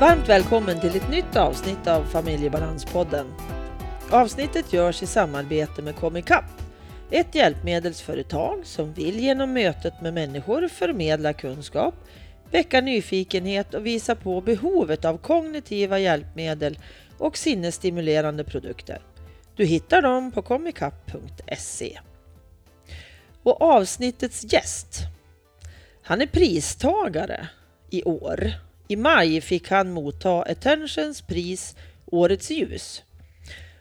Varmt välkommen till ett nytt avsnitt av Familjebalanspodden. Avsnittet görs i samarbete med Comicap, ett hjälpmedelsföretag som vill genom mötet med människor förmedla kunskap, väcka nyfikenhet och visa på behovet av kognitiva hjälpmedel och sinnesstimulerande produkter. Du hittar dem på comicap.se. Och avsnittets gäst, han är pristagare i år. I maj fick han motta Attentions pris Årets ljus.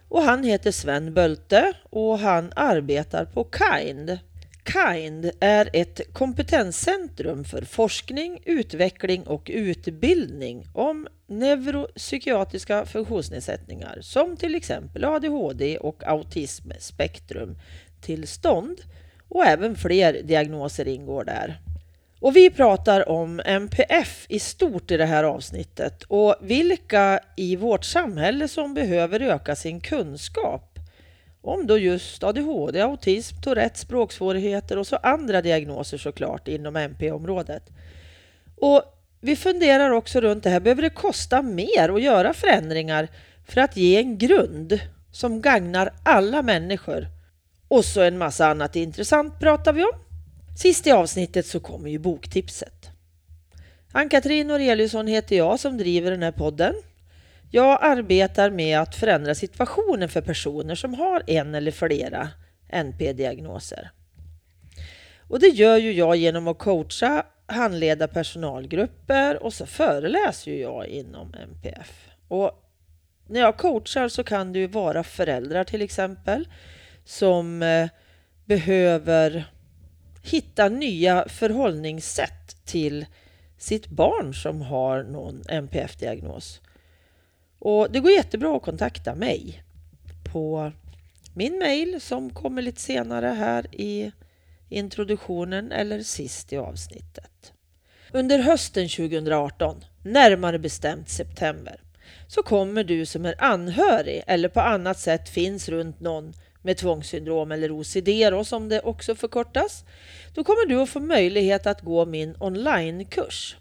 Och han heter Sven Bölte och han arbetar på KIND. KIND är ett kompetenscentrum för forskning, utveckling och utbildning om neuropsykiatriska funktionsnedsättningar som till exempel ADHD och autismspektrumtillstånd och även fler diagnoser ingår där. Och vi pratar om MPF i stort i det här avsnittet och vilka i vårt samhälle som behöver öka sin kunskap om då just ADHD, autism, Tourettes, språksvårigheter och så andra diagnoser såklart inom MP-området. Och vi funderar också runt det här, behöver det kosta mer att göra förändringar för att ge en grund som gagnar alla människor? Och så en massa annat intressant pratar vi om. Sist i avsnittet så kommer ju boktipset. Ann-Katrin Aureliusson heter jag som driver den här podden. Jag arbetar med att förändra situationen för personer som har en eller flera NP-diagnoser. Och det gör ju jag genom att coacha, handleda personalgrupper och så föreläser ju jag inom MPF. Och när jag coachar så kan det ju vara föräldrar till exempel som eh, behöver hitta nya förhållningssätt till sitt barn som har någon NPF-diagnos. Och det går jättebra att kontakta mig på min mail som kommer lite senare här i introduktionen eller sist i avsnittet. Under hösten 2018, närmare bestämt september, så kommer du som är anhörig eller på annat sätt finns runt någon med tvångssyndrom eller OCD då, som det också förkortas, då kommer du att få möjlighet att gå min onlinekurs.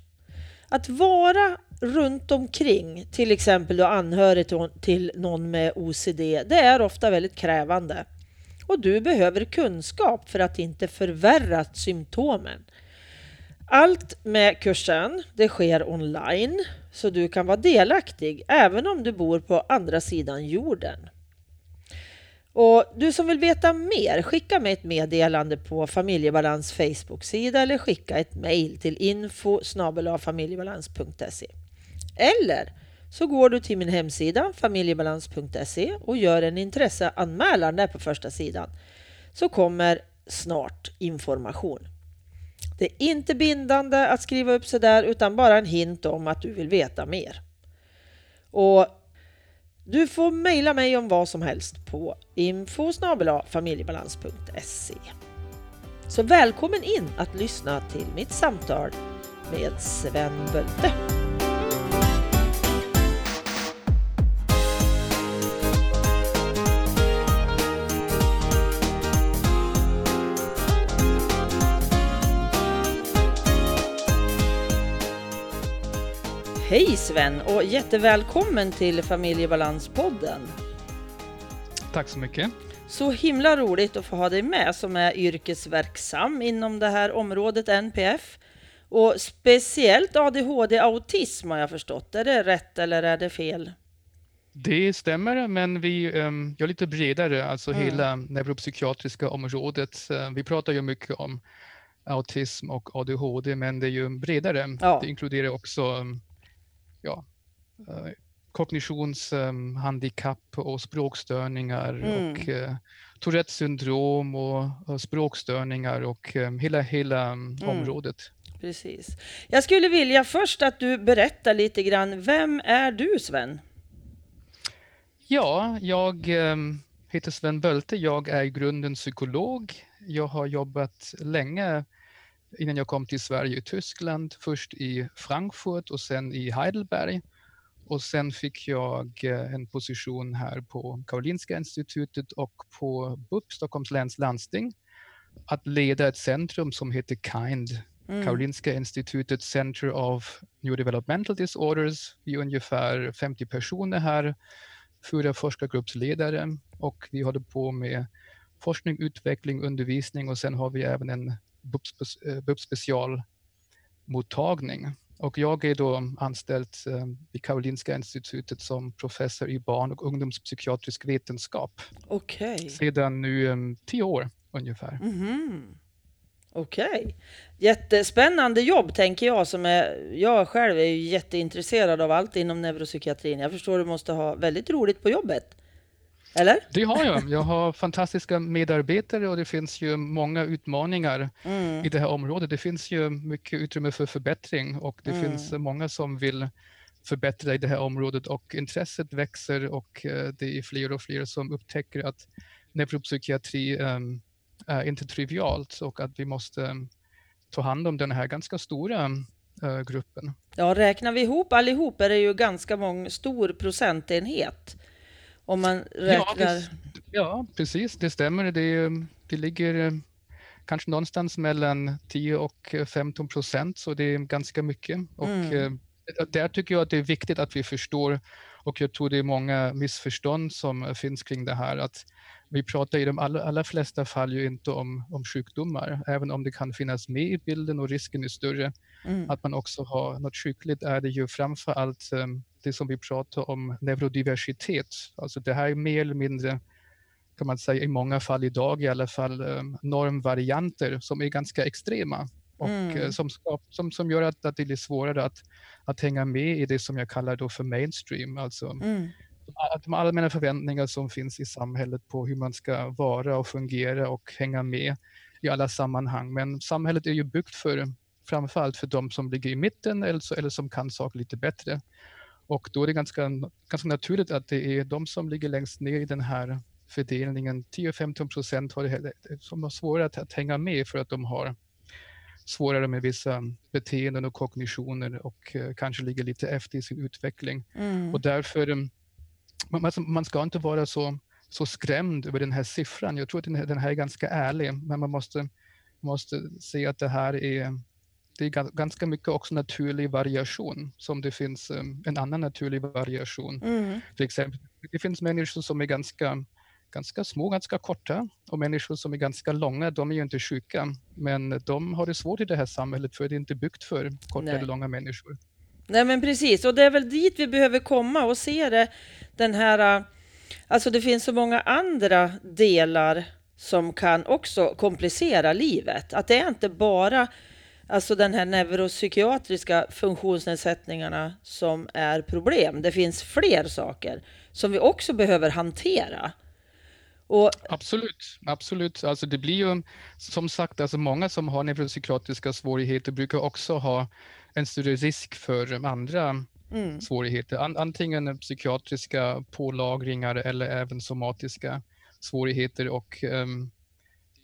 Att vara runt omkring, till exempel du anhörig till någon med OCD, det är ofta väldigt krävande. Och du behöver kunskap för att inte förvärra symptomen. Allt med kursen, det sker online, så du kan vara delaktig även om du bor på andra sidan jorden. Och du som vill veta mer, skicka mig ett meddelande på Familjebalans Facebook-sida eller skicka ett mejl till info familjebalans.se. Eller så går du till min hemsida familjebalans.se och gör en intresseanmälan där på första sidan så kommer snart information. Det är inte bindande att skriva upp sig där utan bara en hint om att du vill veta mer. Och du får mejla mig om vad som helst på info familjebalans.se. Så välkommen in att lyssna till mitt samtal med Sven Bölte. Hej Sven och jättevälkommen till Familjebalanspodden. Tack så mycket. Så himla roligt att få ha dig med som är yrkesverksam inom det här området NPF. Och speciellt ADHD-autism har jag förstått. Är det rätt eller är det fel? Det stämmer, men vi um, gör lite bredare, alltså mm. hela neuropsykiatriska området. Uh, vi pratar ju mycket om autism och ADHD, men det är ju bredare. Ja. Det inkluderar också um, ja, eh, kognitionshandikapp och språkstörningar mm. och uh, Tourettes syndrom och, och språkstörningar och um, hela, hela mm. området. Precis. Jag skulle vilja först att du berättar lite grann, vem är du Sven? Ja, jag heter Sven Bölte. Jag är i grunden psykolog. Jag har jobbat länge innan jag kom till Sverige i Tyskland, först i Frankfurt och sen i Heidelberg. Och sen fick jag eh, en position här på Karolinska institutet och på BUP, Stockholms läns landsting, att leda ett centrum som heter KIND, mm. Karolinska institutet Center of Neurodevelopmental Disorders. Vi är ungefär 50 personer här, fyra forskargruppsledare och vi håller på med forskning, utveckling, undervisning och sen har vi även en BUP-specialmottagning. Eh, och jag är då anställd eh, vid Karolinska institutet som professor i barn och ungdomspsykiatrisk vetenskap. Okay. Sedan nu um, tio år ungefär. Mm -hmm. Okej. Okay. Jättespännande jobb tänker jag. Som är, jag själv är ju jätteintresserad av allt inom neuropsykiatrin. Jag förstår du måste ha väldigt roligt på jobbet. Eller? Det har jag. Jag har fantastiska medarbetare och det finns ju många utmaningar mm. i det här området. Det finns ju mycket utrymme för förbättring och det mm. finns många som vill förbättra i det här området och intresset växer och eh, det är fler och fler som upptäcker att neuropsykiatri um, är inte trivialt och att vi måste um, ta hand om den här ganska stora uh, gruppen. Ja, räknar vi ihop allihop är det ju ganska många, stor procentenhet om man räknar... Ja, det, ja precis, det stämmer. Det, det ligger eh, kanske någonstans mellan 10 och 15 procent, så det är ganska mycket. Och mm. Eh, där tycker jag att det är viktigt att vi förstår, och jag tror det är många missförstånd som finns kring det här, att vi pratar i de allra, allra flesta fall ju inte om, om sjukdomar, även om det kan finnas med i bilden och risken är större. Mm. Att man också har något sjukligt är det ju framför allt um, det som vi pratar om neurodiversitet. Alltså det här är mer eller mindre, kan man säga i många fall idag i alla fall, um, normvarianter som är ganska extrema och mm. uh, som, som, som gör att, att det blir svårare att, att hänga med i det som jag kallar då för mainstream, alltså mm de allmänna förväntningar som finns i samhället på hur man ska vara och fungera och hänga med i alla sammanhang. Men samhället är ju byggt för framförallt för de som ligger i mitten eller, så, eller som kan saker lite bättre. Och då är det ganska, ganska naturligt att det är de som ligger längst ner i den här fördelningen, 10-15 procent har det, som har svårare att, att hänga med för att de har svårare med vissa beteenden och kognitioner och uh, kanske ligger lite efter i sin utveckling. Mm. Och därför um, man, man ska inte vara så, så skrämd över den här siffran. Jag tror att den här, den här är ganska ärlig, men man måste, måste se att det här är det är ganska mycket också naturlig variation, som det finns um, en annan naturlig variation. Mm. Till exempel, det finns människor som är ganska, ganska små, ganska korta och människor som är ganska långa, de är ju inte sjuka, men de har det svårt i det här samhället för det är inte byggt för korta Nej. eller långa människor. Nej men precis, och det är väl dit vi behöver komma och se det, den här, alltså det finns så många andra delar som kan också komplicera livet. Att det är inte bara alltså den här neuropsykiatriska funktionsnedsättningarna som är problem. Det finns fler saker som vi också behöver hantera. Och... Absolut, absolut. Alltså det blir ju som sagt, alltså många som har neuropsykiatriska svårigheter brukar också ha en större risk för andra mm. svårigheter. Antingen psykiatriska pålagringar eller även somatiska svårigheter. Och, um,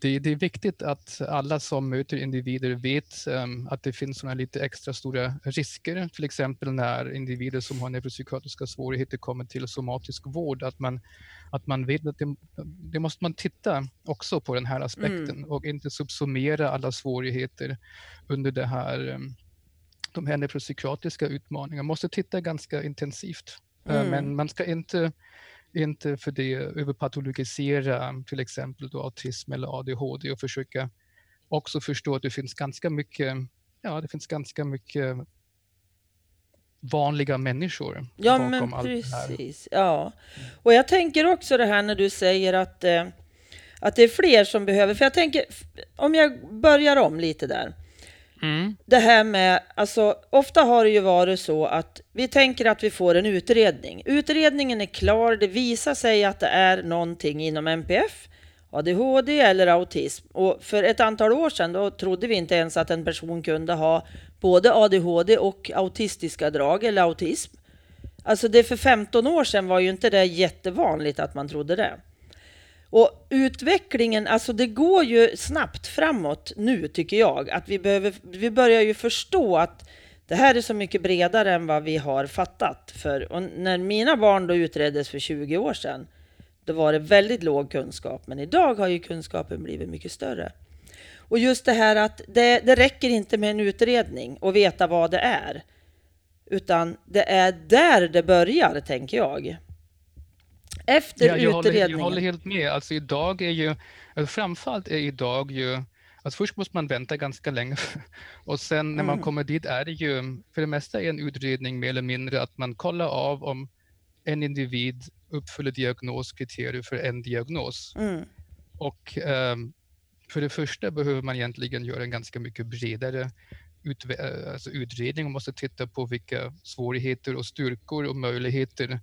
det, det, är viktigt att alla som möter individer vet um, att det finns såna lite extra stora risker, till exempel när individer som har neuropsykiatriska svårigheter kommer till somatisk vård, att man, att man vet att det, det måste man titta också på den här aspekten mm. och inte subsummera alla svårigheter under det här um, de här neuropsykiatriska utmaningarna. Man måste titta ganska intensivt. Eh, mm. Men man ska inte, inte för det överpatologisera till exempel då autism eller ADHD och försöka också förstå att det finns ganska mycket, ja det finns ganska mycket vanliga människor ja, bakom men allt precis. det här. Ja, och jag tänker också det här när du säger att, eh, att det är fler som behöver, för jag tänker, om jag börjar om lite där. Mm. Det här med, alltså ofta har det ju varit så att vi tänker att vi får en utredning. Utredningen är klar, det visar sig att det är någonting inom MPF, ADHD eller autism. Och för ett antal år sedan då trodde vi inte ens att en person kunde ha både ADHD och autistiska drag eller autism. Alltså det för 15 år sedan var ju inte det jättevanligt att man trodde det. Och utvecklingen, alltså det går ju snabbt framåt nu tycker jag. Att vi, behöver, vi börjar ju förstå att det här är så mycket bredare än vad vi har fattat. För, och när mina barn då utreddes för 20 år sedan, då var det väldigt låg kunskap. Men idag har ju kunskapen blivit mycket större. Och just det här att det, det räcker inte med en utredning och veta vad det är. Utan det är där det börjar, tänker jag. Efter ja, jag utredningen. Håller, jag håller helt med. Alltså idag är ju, alltså framförallt är idag ju Alltså först måste man vänta ganska länge och sen när man mm. kommer dit är det ju för det mesta en utredning mer eller mindre att man kollar av om en individ uppfyller diagnoskriterier för en diagnos. Mm. Och um, för det första behöver man egentligen göra en ganska mycket bredare ut, alltså utredning. Man måste titta på vilka svårigheter och styrkor och möjligheter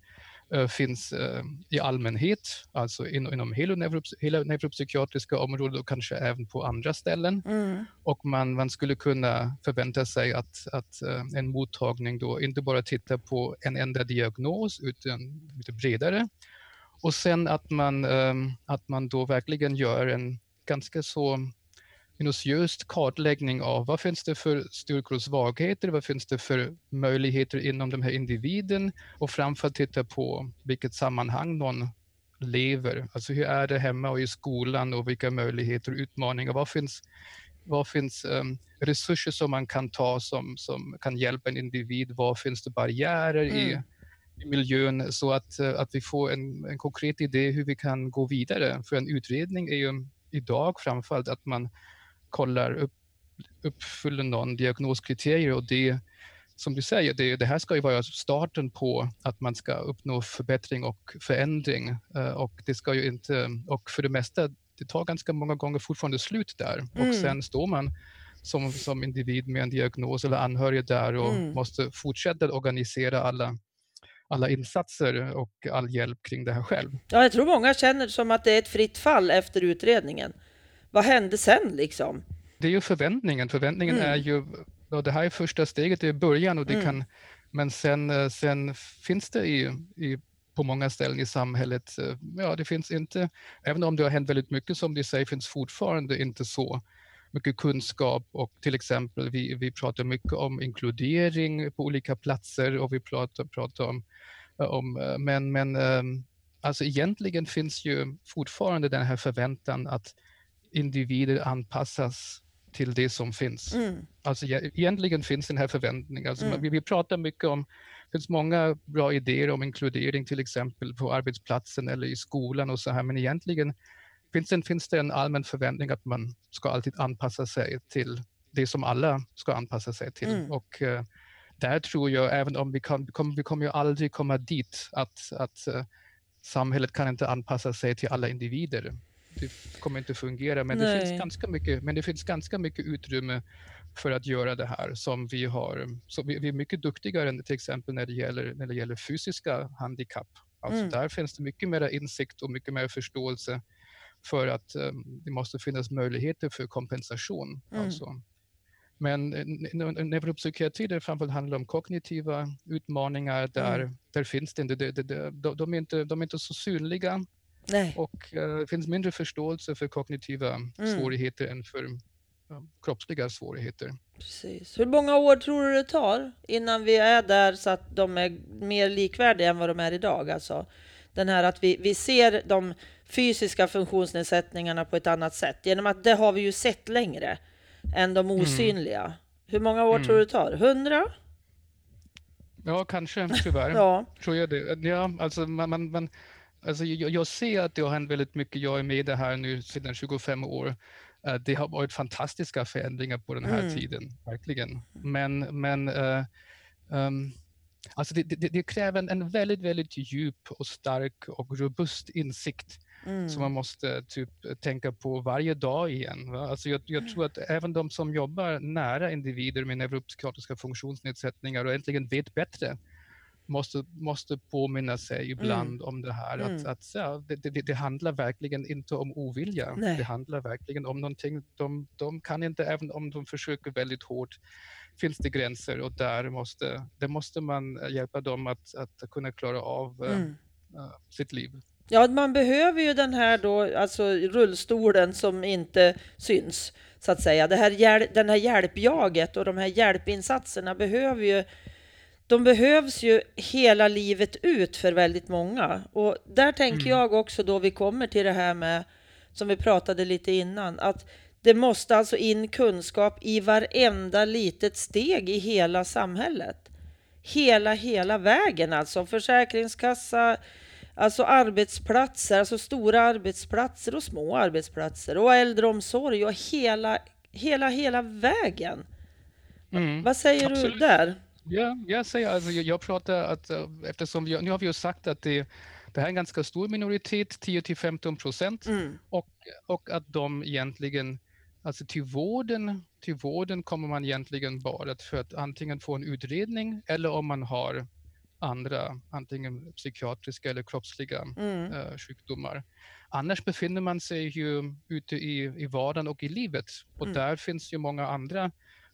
finns uh, i allmänhet, alltså in, inom hela, neurops hela neuropsykiatriska området och kanske även på andra ställen. Mm. Och man, man skulle kunna förvänta sig att, att uh, en mottagning då inte bara tittar på en enda diagnos utan lite bredare. Och sen att man, att man då verkligen gör en ganska så minutiöst kartläggning av vad finns det för styrkor och svagheter, vad finns det för möjligheter inom den här individen och framförallt titta på vilket sammanhang någon lever. Alltså hur är det hemma och i skolan och vilka möjligheter och utmaningar, vad finns, vad finns um, resurser som man kan ta som, som kan hjälpa en individ, var finns det barriärer mm. i, i miljön så att, att vi får en, en konkret idé hur vi kan gå vidare. För en utredning är ju idag framförallt att man kollar upp, uppfyller någon diagnoskriterier och det som du säger, det, det, här ska ju vara starten på att man ska uppnå förbättring och förändring eh, och det ska ju inte, och för det mesta, det tar ganska många gånger fortfarande slut där mm. och sen står man som, som individ med en diagnos eller anhörig där och mm. måste fortsätta organisera alla alla insatser och all hjälp kring det här själv. Ja, jag tror många känner som att det är ett fritt fall efter utredningen. Vad hände sen liksom? Det är ju förväntningen. Förväntningen mm. är ju, och det här är första steget, det är början och det mm. kan, men sen, eh, sen finns det i, i på många ställen i samhället, eh, ja det finns inte, även om det har hänt väldigt mycket som du säger, finns fortfarande inte så mycket kunskap och till exempel vi, vi pratar mycket om inkludering på olika platser och vi pratar, pratar om, eh, om men, men alltså egentligen finns ju fortfarande den här förväntan att individer anpassas till det som finns. Mm. Alltså egentligen finns den här förväntningen. Alltså, mm. vi, vi pratar mycket om, det finns många bra idéer om inkludering till exempel på arbetsplatsen eller i skolan och så här, men egentligen finns det, finns det en allmän förväntning att man ska alltid anpassa sig till det som alla ska anpassa sig till. Mm. Och uh, där tror jag, även om vi, kan, vi, kommer, vi kommer ju aldrig komma dit att, att uh, samhället kan inte anpassa sig till alla individer det kommer inte fungera. Men det, finns ganska mycket, men det finns ganska mycket utrymme för att göra det här som vi har. Så vi, vi är mycket duktigare än till exempel när det gäller, när det gäller fysiska handikapp. Alltså mm. Där finns det mycket mer insikt och mycket mer förståelse för att um, det måste finnas möjligheter för kompensation. Mm. Alltså. Men neuropsykiatri, det framförallt handlar om kognitiva utmaningar, där, mm. där finns det inte, de, de, de, de, är inte, de är inte så synliga Nej. Och eh, det finns mindre förståelse för kognitiva mm. svårigheter än för ja, kroppsliga svårigheter. Precis. Hur många år tror du det tar innan vi är där så att de är mer likvärdiga än vad de är idag? Alltså, den här att vi, vi ser de fysiska funktionsnedsättningarna på ett annat sätt. Genom att det har vi ju sett längre än de mm. osynliga. Mm. Hur många år mm. tror du det tar? Hundra? Ja, kanske tyvärr. ja. Tror jag det. Ja, alltså man, man, man Alltså jag, jag, ser att det har hänt väldigt mycket. Jag är med i det här nu sedan 25 år. Uh, det har varit fantastiska förändringar på den här mm. tiden, verkligen. Men, men uh, um, alltså det, det, det, kräver en, en, väldigt, väldigt djup och stark och robust insikt mm. som man måste typ tänka på varje dag igen. Va? Alltså jag, jag tror att även de som jobbar nära individer med neuropsykiatriska funktionsnedsättningar och äntligen vet bättre, måste, måste påminna sig ibland mm. om det här. Att, mm. att ja, det, det, det, handlar verkligen inte om ovilja. Nej. Det handlar verkligen om någonting. De, de kan inte, även om de försöker väldigt hårt, finns det gränser och där måste, där måste man hjälpa dem att, att kunna klara av eh, mm. uh, sitt liv. Ja, man behöver ju den här då, alltså rullstolen som inte syns, så att säga. Det här, den här hjälpjaget och de här hjälpinsatserna behöver ju de behövs ju hela livet ut för väldigt många. Och där tänker mm. jag också då vi kommer till det här med, som vi pratade lite innan, att Det måste alltså in kunskap i varenda litet steg i hela samhället. Hela, hela vägen alltså. Försäkringskassa, alltså arbetsplatser, alltså stora arbetsplatser och små arbetsplatser och äldreomsorg och hela, hela, hela vägen. Mm, Vad säger absolut. du där? Ja, jag säger alltså, jag, pratar att eh, eftersom vi, nu har vi ju sagt att det, det här är en ganska stor minoritet, 10 till 15 procent, Mm, och, och att de egentligen, alltså till vården, till vården kommer man egentligen bara för att antingen få en utredning eller om man har andra, antingen psykiatriska eller kroppsliga mm, eh, sjukdomar. Annars befinner man sig ju ute i, i vardagen och i livet och Mm. där finns ju många andra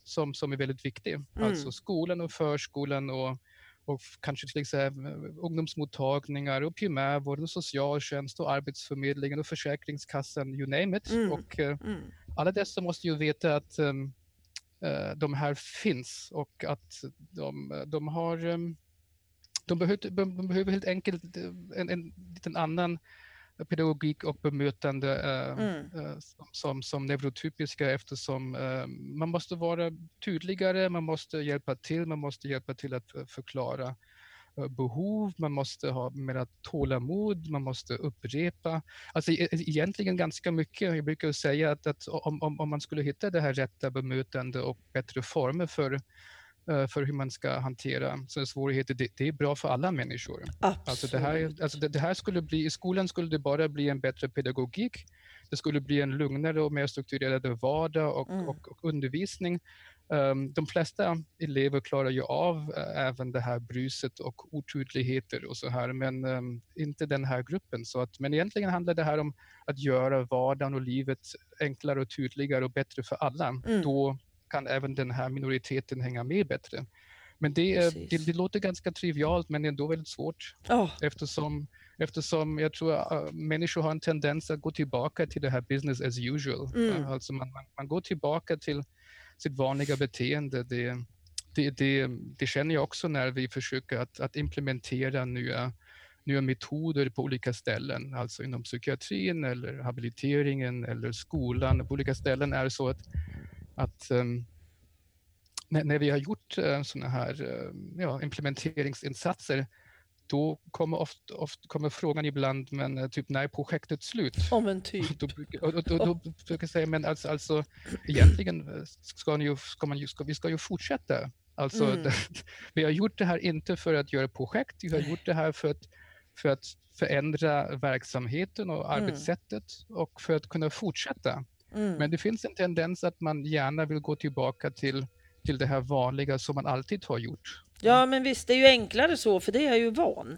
som, som är väldigt viktiga. Mm. Alltså skolan och förskolan och, och kanske till exempel eh, ungdomsmottagningar och primärvården och socialtjänst och arbetsförmedlingen och försäkringskassan, you name it. Mm. Och eh, mm, alla dessa måste ju veta att ehm, eh, de här finns och att de, de har ehm, de behöver, de behöver helt enkelt eh, en, en liten annan pedagogik och bemötande eh, Mm. eh, som, som, som neurotypiska eftersom eh, man måste vara tydligare, man måste hjälpa till, man måste hjälpa till att förklara eh, behov, man måste ha mera tålamod, man måste upprepa. Alltså e- egentligen ganska mycket. Jag brukar säga att, att om, om, om man skulle hitta det här rätta bemötande och bättre former för, för hur man ska hantera sådana svårigheter, det, det är bra för alla människor. absolut. Alltså det, här, alltså det, det här skulle bli, I skolan skulle det bara bli en bättre pedagogik. Det skulle bli en lugnare och mer strukturerad vardag och, Mm. och, och undervisning. Ehm, de flesta elever klarar ju av eh, även det här bruset och otydligheter och så här, men ehm, inte den här gruppen. Så att, men egentligen handlar det här om att göra vardagen och livet enklare och tydligare och bättre för alla. Mm. Då kan även den här minoriteten hänga med bättre. Men det, är- det, det låter ganska trivialt men ändå väldigt svårt Ja, eftersom, eftersom jag tror att människor har en tendens att gå tillbaka till det här business as usual. Mm. Uh, Alltså man, man, man går tillbaka till sitt vanliga beteende. Det, det, det, det känner jag också när vi försöker att, att implementera nya, nya metoder på olika ställen, alltså inom psykiatrin eller habiliteringen eller skolan. På olika ställen är det så att, att um, när, när vi har gjort uh, sådana här uh, ja, implementeringsinsatser då kommer, ofta, ofta, kommer frågan ibland, men eh, typ när är projektet slut? om en typ. Då brukar, och, och, då, brukar jag säga, men alltså, alltså egentligen eh, ska, ni ju, ska man ju, ska, vi ska ju fortsätta. Alltså, Mm. det, vi har gjort det här inte för att göra projekt, vi har gjort det här för att, för att förändra verksamheten och Mm. arbetssättet och för att kunna fortsätta. Mm. Men det finns en tendens att man gärna vill gå tillbaka till, till det här vanliga som man alltid har gjort. Ja, men visst, det är ju enklare så, för det är jag ju van.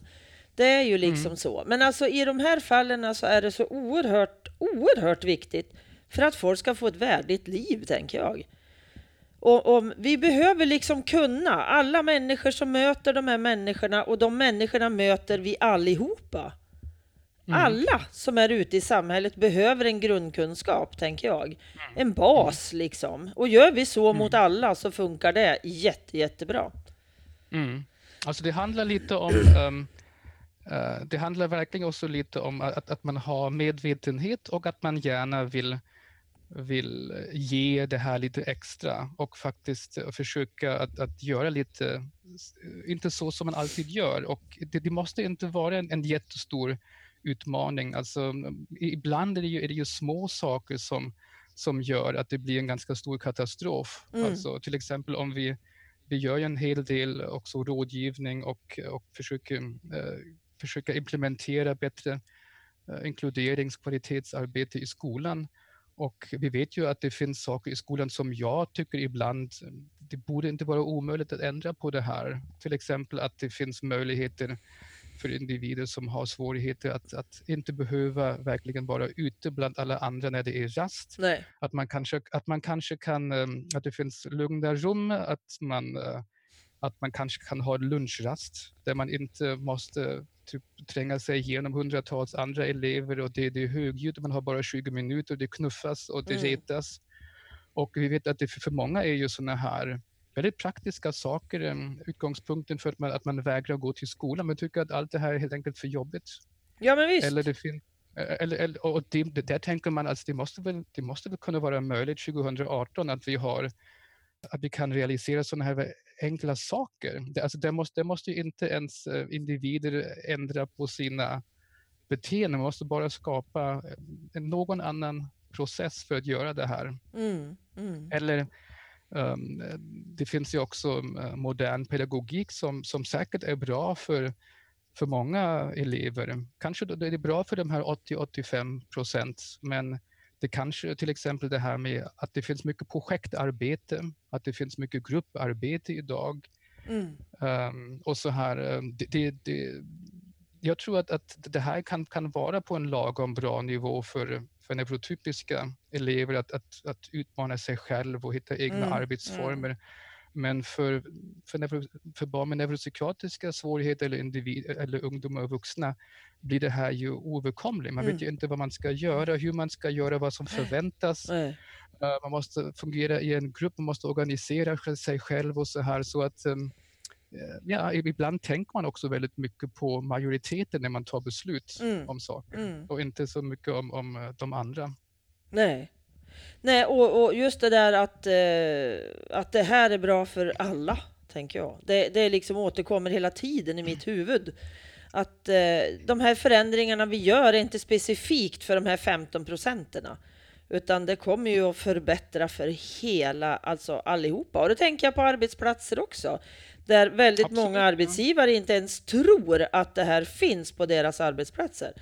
Det är ju liksom Mm. så. Men alltså i de här fallen så är det så oerhört, oerhört viktigt för att folk ska få ett värdigt liv, tänker jag. Och, och vi behöver liksom kunna, alla människor som möter de här människorna och de människorna möter vi allihopa. Mm. Alla som är ute i samhället behöver en grundkunskap, tänker jag. En bas liksom. Och gör vi så mot alla så funkar det jätte, jättebra. Mm. Alltså det handlar lite om ehm, eh, det handlar verkligen också lite om att, att man har medvetenhet och att man gärna vill, vill ge det här lite extra och faktiskt eh, försöka att, att göra lite, eh, inte så som man alltid gör. Och det, det måste inte vara en, en jättestor utmaning. Alltså, ibland är det ju, är det ju små saker som, som gör att det blir en ganska stor katastrof. Mm. Alltså, till exempel om vi vi gör ju en hel del också rådgivning och, och försöker, eh, försöker implementera bättre eh, inkluderingskvalitetsarbete i skolan. Och vi vet ju att det finns saker i skolan som jag tycker ibland, det borde inte vara omöjligt att ändra på det här. Till exempel att det finns möjligheter för individer som har svårigheter att, att inte behöva verkligen vara ute bland alla andra när det är rast Nej. att man kanske, att man kanske kan, ehm, att det finns lugna rum, att man, eh, att man kanske kan ha lunchrast där man inte måste typ, tränga sig igenom hundratals andra elever och det, det är högljutt, man har bara 20 minuter, det knuffas och det Mm. retas. Och vi vet att det för många är ju sådana här väldigt praktiska saker, em, utgångspunkten för att man, att man vägrar gå till skolan, men tycker att allt det här är helt enkelt för jobbigt. Ja, men visst. Eller det, fin- eller, eller, och det, där tänker man att det måste, väl, det måste väl kunna vara möjligt 2018 att vi har att vi kan realisera sådana här enkla saker. Det, alltså det, måste, det måste ju inte ens eh, individer ändra på sina beteenden, man måste bara skapa någon annan process för att göra det här. Mm, mm. Eller det finns ju också uh, modern pedagogik som, som säkert är bra för, för många elever. Kanske det är bra för de här 80-85 procent, men det kanske till exempel det här med att det finns mycket projektarbete, att det finns mycket grupparbete idag. Mm. Um, och så här, det, det, det, jag tror att, att det här kan, kan vara på en lagom bra nivå för, för neurotypiska elever att, att, att utmana sig själv och hitta egna mm. arbetsformer. Mm. Men för, för, neuro, för barn med neuropsykiatriska svårigheter eller, individ, eller ungdomar och vuxna blir det här ju oöverkomligt. Man mm. vet ju inte vad man ska göra, hur man ska göra, vad som förväntas. Mm. man måste fungera i en grupp, man måste organisera sig själv och så här. Så att um, ja, ibland tänker man också väldigt mycket på majoriteten när man tar beslut mm. om saker mm. och inte så mycket om, om eh, de andra. Nej, Nej och, och just det där att, eh, att det här är bra för alla, tänker jag. Det, det liksom återkommer hela tiden i mitt huvud. Att eh, de här förändringarna vi gör är inte specifikt för de här 15 procenterna. Utan det kommer ju att förbättra för hela, alltså allihopa. Och då tänker jag på arbetsplatser också. Där väldigt Absolut, många arbetsgivare inte ens tror att det här finns på deras arbetsplatser.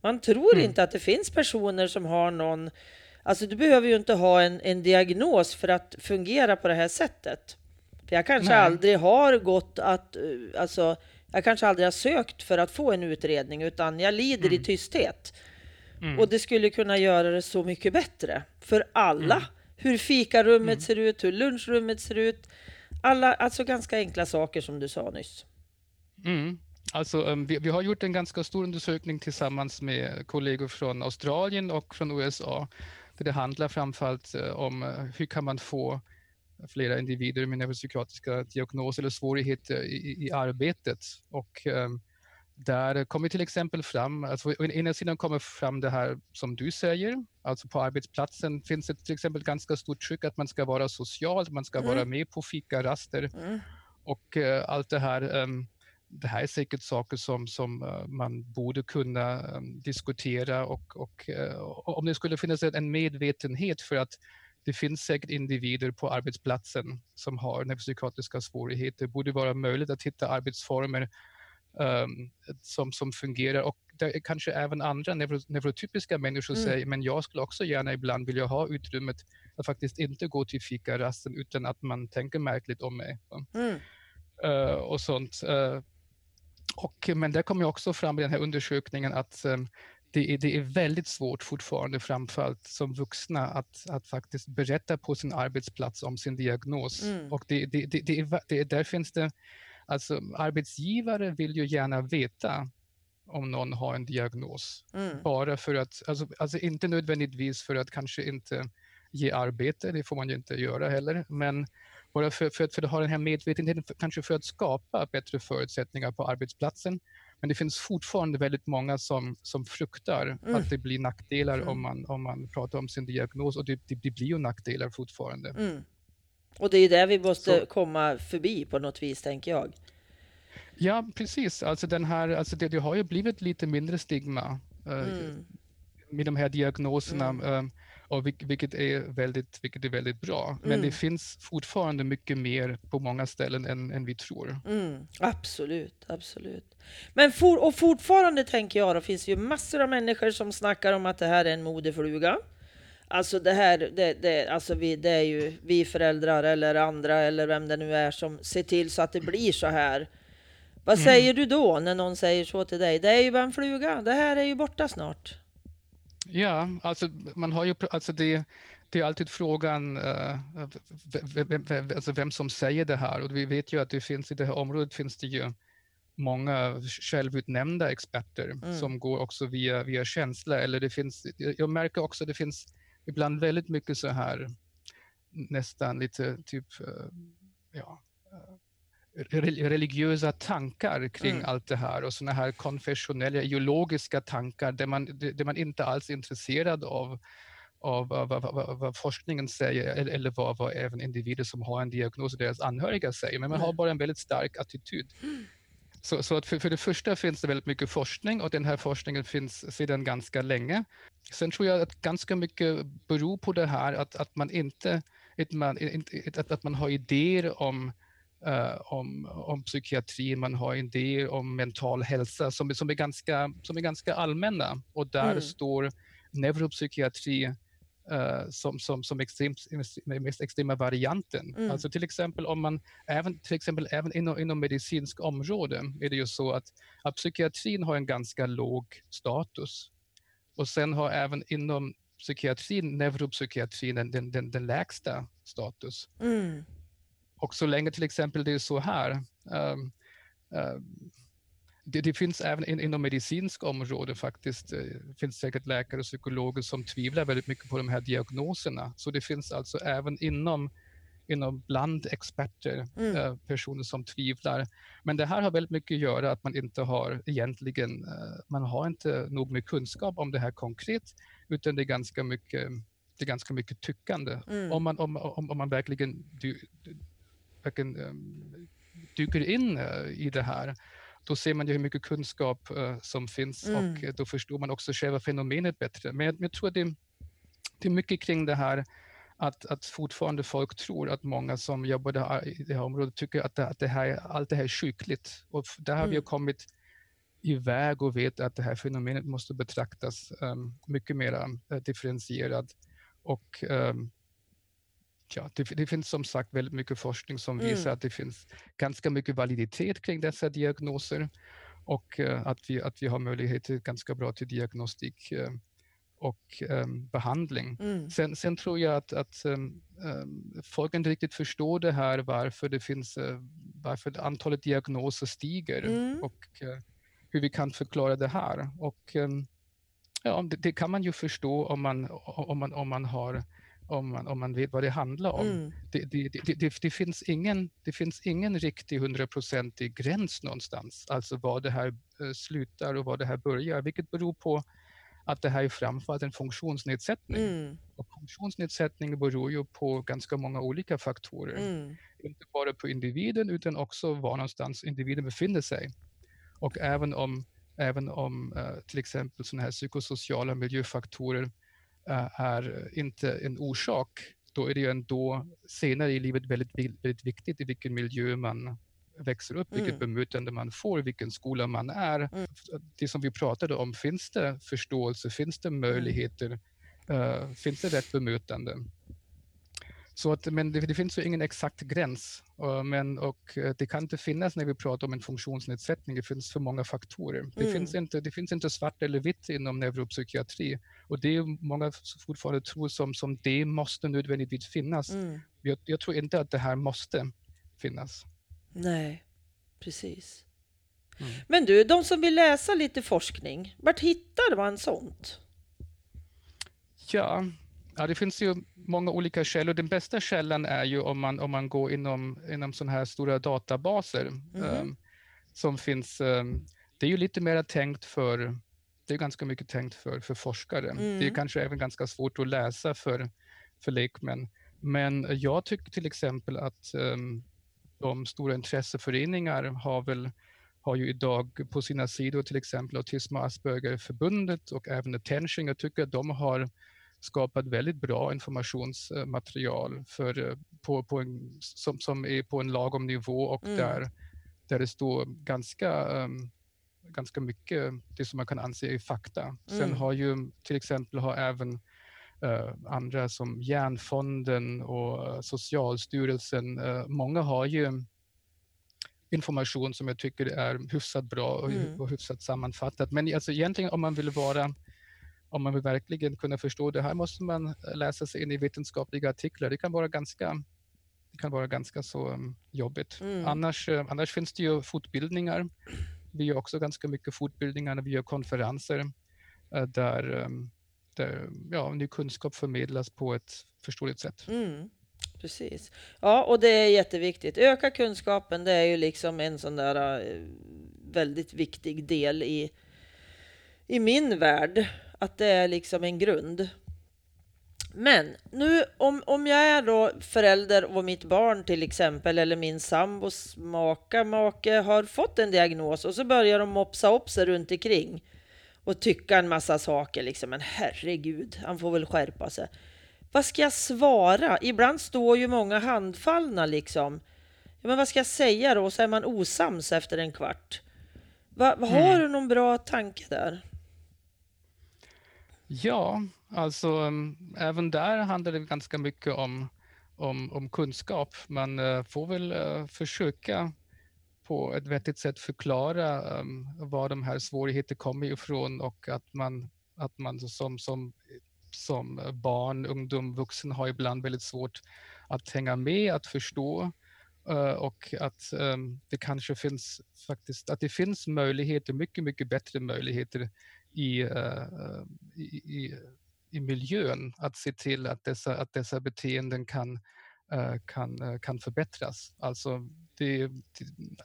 Man tror mm. inte att det finns personer som har någon... Alltså du behöver ju inte ha en, en diagnos för att fungera på det här sättet. För jag kanske Nej. aldrig har gått att... Eh, alltså, jag kanske aldrig har sökt för att få en utredning, utan jag lider mm. i tysthet. Mm. Och det skulle kunna göra det så mycket bättre för alla. Mm. Hur fikarummet mm. ser ut, hur lunchrummet ser ut, alla, alltså ganska enkla saker som du sa nyss. Mm. Alltså, um, vi, vi, har gjort en ganska stor undersökning tillsammans med kollegor från Australien och från USA. Där det handlar framförallt uh, om uh, hur kan man få flera individer med neuropsykiatriska diagnoser eller svårigheter i, i arbetet. Och, um, där kommer till exempel fram, alltså å ena sidan kommer fram det här som du säger, alltså på arbetsplatsen finns det till exempel ganska stort tryck att man ska vara social, man ska mm. vara med på fikaraster mm. och uh, allt det här. Um, det här är säkert saker som, som uh, man borde kunna um, diskutera och, och uh, om det skulle finnas en medvetenhet för att det finns säkert individer på arbetsplatsen som har neuropsykiatriska svårigheter. Det borde vara möjligt att hitta arbetsformer som, som fungerar. Och det kanske även andra neuro, neurotypiska människor mm. säger, men jag skulle också gärna ibland vilja ha utrymmet att faktiskt inte gå till fikarasten utan att man tänker märkligt om mig. Mm. Uh, och sånt. Uh, och, men det kommer också fram i den här undersökningen att um, det är, det är, väldigt svårt fortfarande, framförallt som vuxna, att, att faktiskt berätta på sin arbetsplats om sin diagnos. Mm. Och det, det, det, det, det, där finns det Alltså arbetsgivare vill ju gärna veta om någon har en diagnos. Mm. Bara för att, alltså, alltså, inte nödvändigtvis för att kanske inte ge arbete, det får man ju inte göra heller, men bara för, för, för att ha den här medvetenheten, kanske för att skapa bättre förutsättningar på arbetsplatsen. Men det finns fortfarande väldigt många som, som fruktar mm. att det blir nackdelar mm. om, man, om man pratar om sin diagnos och det, det, det blir ju nackdelar fortfarande. Och det är det vi måste så. komma förbi på något vis, tänker jag. Ja, precis. Alltså den här, alltså det, det har ju blivit lite mindre stigma uh, mm. med de här diagnoserna, mm. um, och vilket, är väldigt, vilket är väldigt bra. Men mm. det finns fortfarande mycket mer på många ställen än, än vi tror. Mm. Absolut, absolut. Men for, och fortfarande tänker jag, det finns ju massor av människor som snackar om att det här är en modefluga. Alltså det här, det, det, alltså vi, det är ju vi föräldrar eller andra eller vem det nu är som ser till så att det blir så här. Vad mm. säger du då när någon säger så till dig? Det är ju bara en fluga, det här är ju borta snart. Ja, alltså man har ju, alltså det, det är alltid frågan uh, vem, vem, alltså vem som säger det här och vi vet ju att det finns i det här området finns det ju många självutnämnda experter mm. som går också via, via känsla eller det finns, jag märker också att det finns ibland väldigt mycket så här nästan lite typ, eh, ja, religiösa tankar kring Mm. allt det här och såna här konfessionella ideologiska tankar där man, där man inte alls är intresserad av, av vad, forskningen säger eller, vad, vad även individer som har en diagnos och deras anhöriga säger, men man har bara en väldigt stark attityd. Så, så att för, för det första finns det väldigt mycket forskning och den här forskningen finns sedan ganska länge. Sen tror jag att ganska mycket beror på det här att, att man inte, att man, att, att man har idéer om eh, om, om psykiatri, man har idéer om mental hälsa som, som, är, ganska, som är ganska allmänna. Och där Mm. står neuropsykiatri eh, som, som, som extremt, mest extrema varianten. Mm. Alltså till exempel om man, även, till exempel även inom, inom medicinsk område är det ju så att, att psykiatrin har en ganska låg status. Och sen har även inom psykiatrin, neuropsykiatrin, den, den, den, lägsta status. Mm. Och så länge till exempel det är så här, ehm, ehm, det, det finns även in, inom medicinsk område faktiskt, eh, finns säkert läkare och psykologer som tvivlar väldigt mycket på de här diagnoserna. Så det finns alltså även inom, inom bland experter Mm. eh, personer som tvivlar. Men det här har väldigt mycket att göra att man inte har egentligen, eh, man har inte nog med kunskap om det här konkret, utan det är ganska mycket, det är ganska mycket tyckande. Mm. Om, man, om, om, om man verkligen, dy, verkligen um, dyker in eh, i det här, då ser man ju hur mycket kunskap eh, som finns Mm. och då förstår man också själva fenomenet bättre. Men jag, jag tror att det, det är mycket kring det här att, att fortfarande folk tror att många som jobbar det här, i det här området tycker att, det, att det här, allt det här är sjukligt. Och där har vi Mm. kommit iväg och vet att det här fenomenet måste betraktas um, mycket mer uh, differentierad. Och um, ja, det, det finns som sagt väldigt mycket forskning som Mm. visar att det finns ganska mycket validitet kring dessa diagnoser och uh, att, vi, att vi har möjlighet till ganska bra till diagnostik uh, och um, behandling. Mm. Sen, sen tror jag att, att um, folk inte riktigt förstår det här varför det finns, uh, varför antalet diagnoser stiger Mm. och uh, hur vi kan förklara det här. Och um, ja, det, det kan man ju förstå om man, om man, om man har om man, om man vet vad det handlar om. Mm. Det, det, det, det, det, finns ingen, det finns ingen riktig hundraprocentig gräns någonstans, alltså var det här eh, slutar och var det här börjar, vilket beror på att det här är framförallt en funktionsnedsättning. Mm. Och funktionsnedsättning beror ju på ganska många olika faktorer. Mm. Inte bara på individen utan också var någonstans individen befinner sig. Och även om, även om eh, till exempel sådana här psykosociala miljöfaktorer eh, är inte en orsak, då är det ju ändå senare i livet väldigt, väldigt viktigt i vilken miljö man växer upp, vilket Mm. bemötande man får, vilken skola man är. Mm. Det som vi pratade om, finns det förståelse, finns det möjligheter, eh, finns det rätt bemötande? Så att, men det, det finns ju ingen exakt gräns, eh, men, och eh, det kan inte finnas när vi pratar om en funktionsnedsättning. Det finns för många faktorer. Det, Mm. finns inte, det finns inte svart eller vitt inom neuropsykiatri och det är många fortfarande tror som, som det måste nödvändigtvis finnas. Mm. Jag, jag tror inte att det här måste finnas. Nej, precis. Mm. Men du, de som vill läsa lite forskning, vart hittar man sånt? Ja, ja, det finns ju många olika källor. Den bästa källan är ju om man, om man går inom, inom sådana här stora databaser ehm, som finns. ehm, det är ju lite mer tänkt för, det är ganska mycket tänkt för, för forskare. Mm. Det är kanske även ganska svårt att läsa för, för lekmän. Men jag tycker till exempel att ehm, de stora intresseföreningar har väl har ju idag på sina sidor till exempel Autism och Aspergerförbundet och även Attention. Jag tycker att de har skapat väldigt bra informationsmaterial för, eh, på, på en, som, som är på en lagom nivå och Mm. där, där det står ganska, um, ganska mycket det som man kan anse är fakta. Sen Mm. har ju till exempel har även andra som Järnfonden och eh, Socialstyrelsen, eh, många har ju information som jag tycker är hyfsat bra och, Mm. och hyfsat sammanfattat. Men alltså egentligen om man vill vara om man vill verkligen kunna förstå det här måste man eh, läsa sig in i vetenskapliga artiklar. Det kan vara ganska, det kan vara ganska så um, jobbigt. Mm. Annars, eh, annars finns det ju fortbildningar. Vi gör också ganska mycket fortbildningar vi gör konferenser eh, där, um, där eh, ja, ny kunskap förmedlas på ett förståeligt sätt. Mm. precis. Ja, och det är jätteviktigt. Öka kunskapen, det är ju liksom en sån där eh, väldigt viktig del i, i min värld. Att det är liksom en grund. Men nu om, om jag är då förälder och mitt barn till exempel eller min sambos maka, make har fått en diagnos och så börjar de mopsa upp sig runt omkring och tycka en massa saker liksom. Men herregud, han får väl skärpa sig. Vad ska jag svara? Ibland står ju många handfallna liksom. Ja, men vad ska jag säga då? Så är man osams efter en kvart. Va, har mm. du någon bra tanke där? Ja, alltså um, även där handlar det ganska mycket om, om, om kunskap. Man uh, får väl uh, försöka på ett vettigt sätt förklara um, var de här svårigheterna kommer ifrån och att man, att man som, som, som barn, ungdom, vuxen har ibland väldigt svårt att hänga med, att förstå uh, och att um, det kanske finns faktiskt, att det finns möjligheter, mycket, mycket bättre möjligheter i, uh, i, i, i miljön att se till att dessa, att dessa beteenden kan, uh, kan, kan förbättras. Alltså det,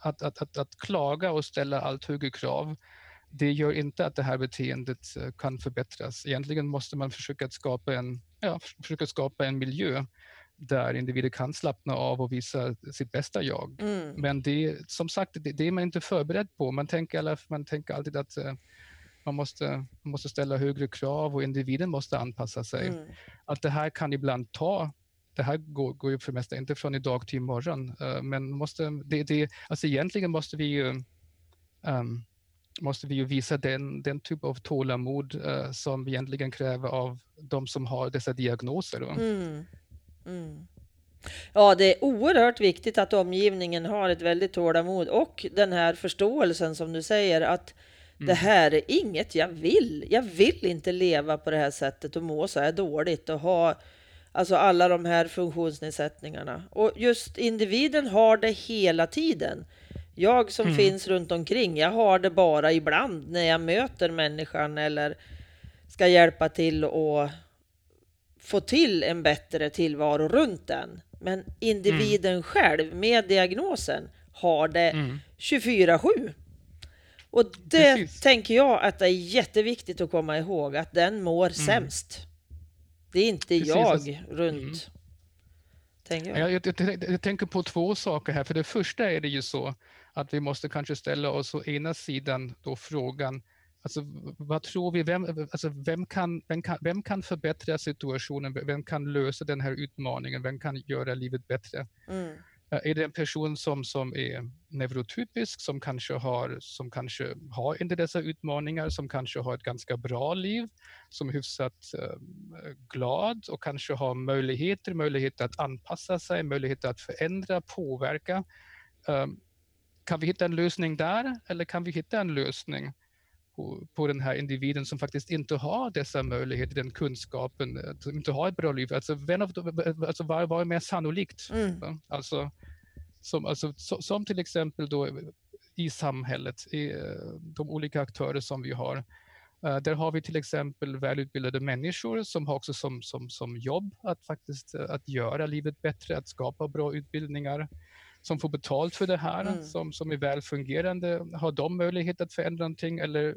att, att, att, att klaga och ställa allt högre krav, det gör inte att det här beteendet eh, kan förbättras. Egentligen måste man försöka skapa en, ja, försöka skapa en miljö där individer kan slappna av och visa sitt bästa jag. Mm. Men det, som sagt, det, det, är man inte förberedd på. Man tänker, man tänker alltid att man, måste, man måste ställa högre krav och individen måste anpassa sig. Mm. Att det här kan ibland ta det här går, går ju för det mesta inte från idag till imorgon. Uh, men måste, det, det, alltså egentligen måste vi ju um, måste vi ju visa den, den typ av tålamod uh, som vi egentligen kräver av de som har dessa diagnoser. Mm. Mm. Ja, det är oerhört viktigt att omgivningen har ett väldigt tålamod och den här förståelsen som du säger att mm. det här är inget jag vill. Jag vill inte leva på det här sättet och må så här dåligt och ha Alltså alla de här funktionsnedsättningarna. Och just individen har det hela tiden. Jag som mm. finns runt omkring, jag har det bara ibland när jag möter människan eller ska hjälpa till och få till en bättre tillvaro runt den. Men individen mm. själv med diagnosen har det mm. 24-7. Och det Precis. tänker jag att det är jätteviktigt att komma ihåg att den mår mm. sämst. Det är inte Precis, jag runt. Mm. Tänker jag. Jag, jag, jag. tänker på två saker här. För det första är det ju så att vi måste kanske ställa oss å ena sidan då frågan Alltså, vad tror vi, vem, alltså, vem, kan, vem, kan, vem kan förbättra situationen? Vem kan lösa den här utmaningen? Vem kan göra livet bättre? Mm. Eh, är det en person som, som är neurotypisk, som kanske, har, som kanske har inte dessa utmaningar, som kanske har ett ganska bra liv, som är hyfsat eh, glad och kanske har möjligheter, möjligheter att anpassa sig, möjligheter att förändra, påverka. Eh, kan vi hitta en lösning där eller kan vi hitta en lösning på, på den här individen som faktiskt inte har dessa möjligheter, den kunskapen, eh, som inte har ett bra liv. Alltså, vem av, alltså vad, vad är mer sannolikt? Mm. Alltså, som, alltså, som till exempel då i samhället, i eh, de olika aktörer som vi har. Uh, där har vi till exempel välutbildade människor som har också som, som, som jobb att faktiskt att göra livet bättre, att skapa bra utbildningar som får betalt för det här, mm. som, som är väl fungerande. Har de möjlighet att förändra någonting eller,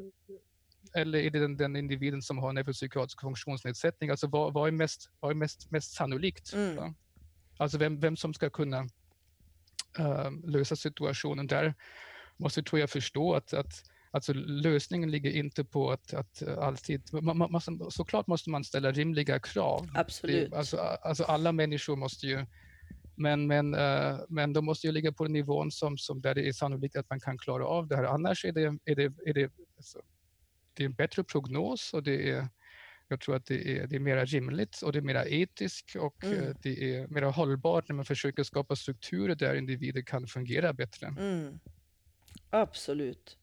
eller är det den, den individen som har neuropsykiatrisk funktionsnedsättning? Alltså vad, vad, är, mest, vad är mest, mest sannolikt? Mm. Alltså vem, vem som ska kunna uh, lösa situationen. Där måste tror jag förstå att, att Alltså lösningen ligger inte på att, att alltid... Man, man, såklart måste man ställa rimliga krav. Absolut. Det, alltså, alltså alla människor måste ju men, men, uh, men de måste ju ligga på nivån som, som där det är sannolikt att man kan klara av det här. Annars är det, är det, är det, alltså, det är en bättre prognos och det är, jag tror att det är, det är mer rimligt och det är mer etiskt och mm. uh, det är mer hållbart när man försöker skapa strukturer där individer kan fungera bättre. Mm. Absolut.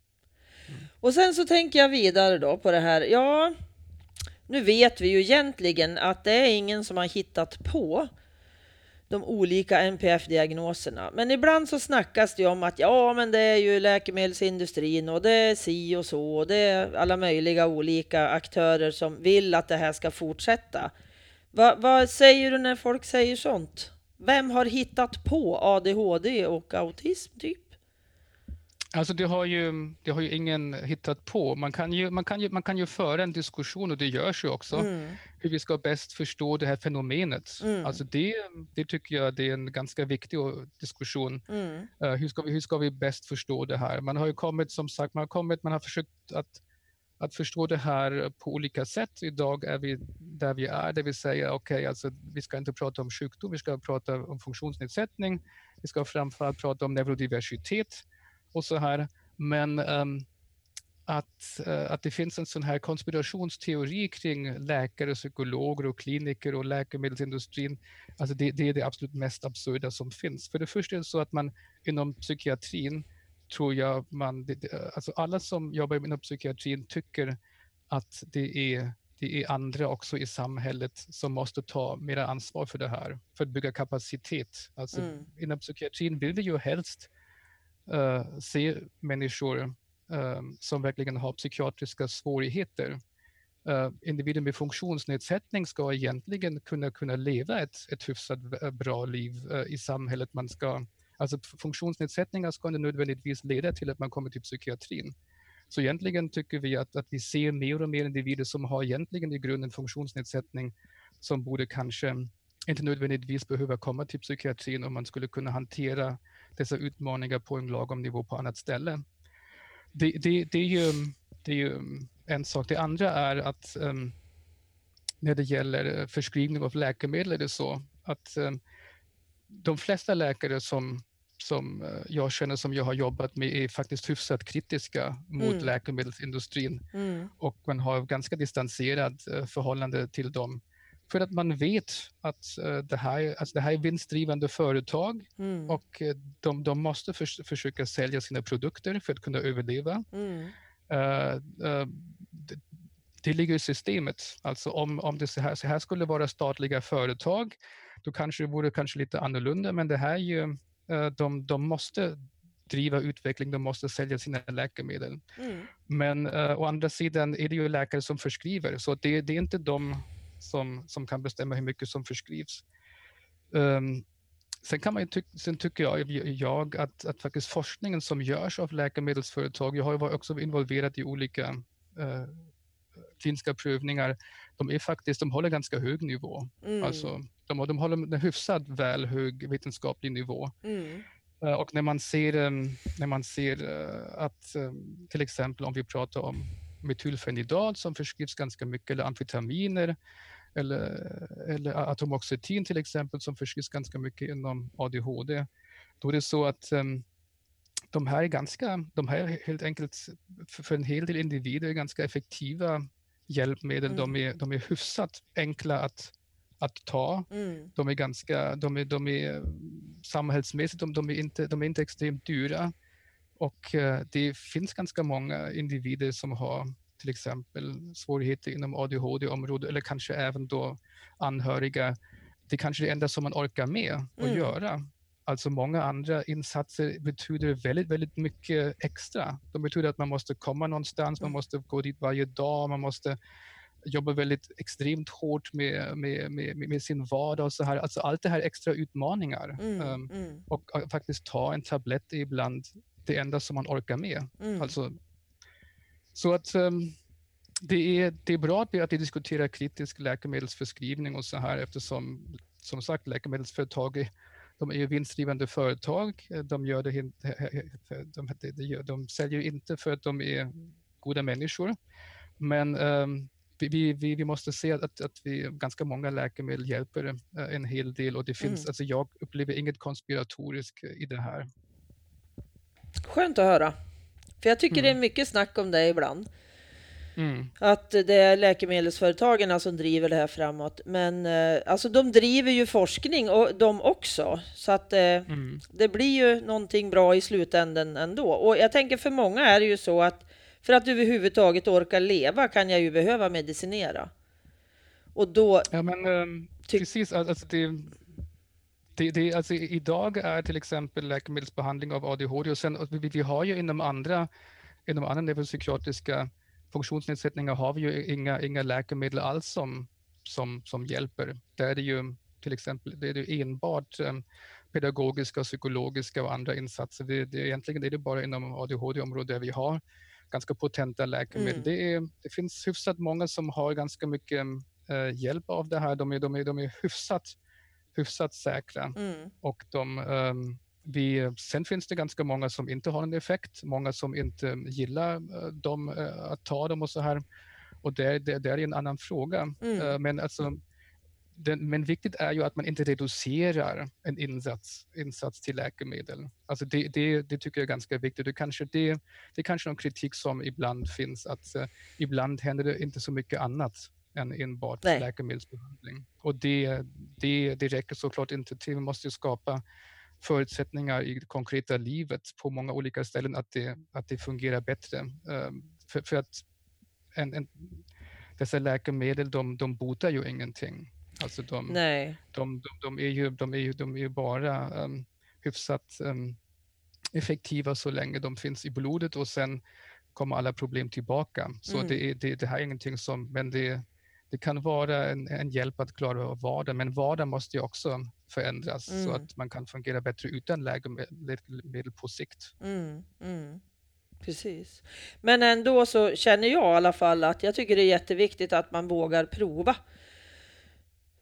Mm. Och sen så tänker jag vidare då på det här. Ja, nu vet vi ju egentligen att det är ingen som har hittat på de olika NPF-diagnoserna. Men ibland så snackas det om att ja, men det är ju läkemedelsindustrin och det är si och så och det är alla möjliga olika aktörer som vill att det här ska fortsätta. Va, vad säger du när folk säger sånt? vem har hittat på ADHD och autism typ? Alltså det har, ju, det har ju ingen hittat på. Man kan ju, man kan ju, man kan ju föra en diskussion och det görs ju också, mm. hur vi ska bäst förstå det här fenomenet. Mm. Alltså det, det tycker jag det är en ganska viktig diskussion. Mm. Uh, hur, ska vi, hur ska vi bäst förstå det här? Man har ju kommit, som sagt, man har kommit, man har försökt att att förstå det här på olika sätt. Idag är vi där vi är, det vill säga okej, okay, alltså, vi ska inte prata om sjukdom, vi ska prata om funktionsnedsättning, vi ska framförallt prata om neurodiversitet och så här. Men um, att, uh, att det finns en sån här konspirationsteori kring läkare, psykologer och kliniker och läkemedelsindustrin, alltså det, det är det absolut mest absurda som finns. För det första är det så att man inom psykiatrin tror jag man, alltså alla som jobbar inom psykiatrin tycker att det är, det är andra också i samhället som måste ta mer ansvar för det här, för att bygga kapacitet. Alltså mm. Inom psykiatrin vill vi ju helst Eh, se människor um, som verkligen har psykiatriska svårigheter. Eh, uh, individer med funktionsnedsättning ska egentligen kunna, kunna leva ett, ett hyfsat bra liv uh, i samhället. Man ska Alltså funktionsnedsättningar ska inte nödvändigtvis leda till att man kommer till psykiatrin. Så egentligen tycker vi att, att vi ser mer och mer individer som har egentligen i grunden funktionsnedsättning som borde kanske inte nödvändigtvis behöva komma till psykiatrin om man skulle kunna hantera dessa utmaningar på en lagom nivå på annat ställe. Det, det, det, är, ju, det är ju en sak. Det andra är att um, när det gäller förskrivning av läkemedel är det så att um, de flesta läkare som som eh, jag känner som jag har jobbat med är faktiskt hyfsat kritiska mot mm. läkemedelsindustrin mm. och man har ganska distanserat eh, förhållande till dem. För att man vet att uh, det, här, alltså det här är vinstdrivande företag mm. och de, de måste för, försöka sälja sina produkter för att kunna överleva. Uh, uh, det, det ligger i systemet. Alltså om, om det så här, så här skulle vara statliga företag, då kanske det vore kanske lite annorlunda, men det här är ju Eh, de, de måste driva utveckling, de måste sälja sina läkemedel. Mm. Men uh, å andra sidan är det ju läkare som förskriver, så det, det är inte de som, som kan bestämma hur mycket som förskrivs. Um, sen, kan man ty sen tycker jag, jag att, att faktiskt forskningen som görs av läkemedelsföretag, jag har varit också involverad i olika uh, kliniska prövningar, de är faktiskt, de håller ganska hög nivå. Mm. Alltså, de, de håller en hyfsat väl hög vetenskaplig nivå. Mm. Uh, och när man ser, um, när man ser uh, att um, till exempel om vi pratar om metylfenidat som förskrivs ganska mycket, eller amfetaminer, eller, eller atomoxetin till exempel som förskrivs ganska mycket inom ADHD, då är det så att um, de här är ganska, de här är helt enkelt för, en hel del individer ganska effektiva hjälpmedel. Mm. De, är, de är hyfsat enkla att, att ta. Mm. De är ganska, de är, de är samhällsmässigt, de, de, är inte, de är inte extremt dyra. Och uh, det finns ganska många individer som har till exempel svårigheter inom ADHD-området eller kanske även då anhöriga. Det är kanske det enda som man orkar med att mm. göra. Alltså många andra insatser betyder väldigt, väldigt mycket extra. De betyder att man måste komma någonstans, man mm. måste gå dit varje dag, man måste jobba väldigt extremt hårt med, med, med, med sin vardag och så här. Alltså allt det här extra utmaningar. Mm, um, mm. Och faktiskt ta en tablett ibland det enda som man orkar med. Mm. Alltså, så att um, det, är, det är bra att vi, att vi diskuterar kritisk läkemedelsförskrivning och så här eftersom som sagt läkemedelsföretag de är ju vinstdrivande företag. De, gör det, de, de, de säljer inte för att de är goda människor. Men um, vi, vi, vi måste se att, att vi, ganska många läkemedel hjälper uh, en hel del och det finns, mm. alltså jag upplever inget konspiratoriskt i det här. Skönt att höra. För jag tycker mm. det är mm. mycket snack om det ibland. Mm. Att det är läkemedelsföretagen som driver det här framåt. Men eh, alltså de driver ju forskning och de också. Så att eh, mm. det blir ju någonting bra i slutändan ändå. Och jag tänker för många är det ju så att för att överhuvudtaget orka leva kan jag ju behöva medicinera. Och då... Ja men um, precis, alltså det, det, det, alltså idag är till exempel läkemedelsbehandling av ADHD och sen vi, vi har ju inom andra inom andra neuropsykiatriska funktionsnedsättningar har vi ju inga, inga läkemedel alls som, som, som hjälper. Där är det ju till exempel det är enbart um, pedagogiska, psykologiska och andra insatser. Det, det, egentligen är det bara inom ADHD-området där vi har ganska potenta läkemedel. Mm. Det, är, det finns hyfsat många som har ganska mycket uh, hjälp av det här. De är, de är, de är hyfsat, hyfsat säkra mm. och de um, vi, sen finns det ganska många som inte har en effekt, många som inte gillar uh, dem, uh, att ta dem och så här. Och det, det, det är en annan fråga. Mm. Men alltså, den, men viktigt är ju att man inte reducerar en insats, insats till läkemedel. Alltså det, det, det tycker jag är ganska viktigt. Det, kanske, det, det är kanske någon kritik som ibland finns, att uh, ibland händer det inte så mycket annat än enbart Nej. läkemedelsbehandling. Och det, det, det räcker såklart inte till. Vi måste skapa förutsättningar i det konkreta livet på många olika ställen att det, att det fungerar bättre. Um, för, för, att en, en, dessa läkemedel, de, de botar ju ingenting. Alltså de, Nej. De, de, de, är ju, de, är ju, de är ju bara um, hyfsat um, effektiva så länge de finns i blodet och sen kommer alla problem tillbaka. Så mm. det, är, det, det här är ingenting som, men det, det kan vara en, en hjälp att klara av vardagen, men vardagen måste ju också förändras mm. så att man kan fungera bättre utan läkemedel på sikt. Mm. Mm. Precis. Men ändå så känner jag i alla fall att jag tycker det är jätteviktigt att man vågar prova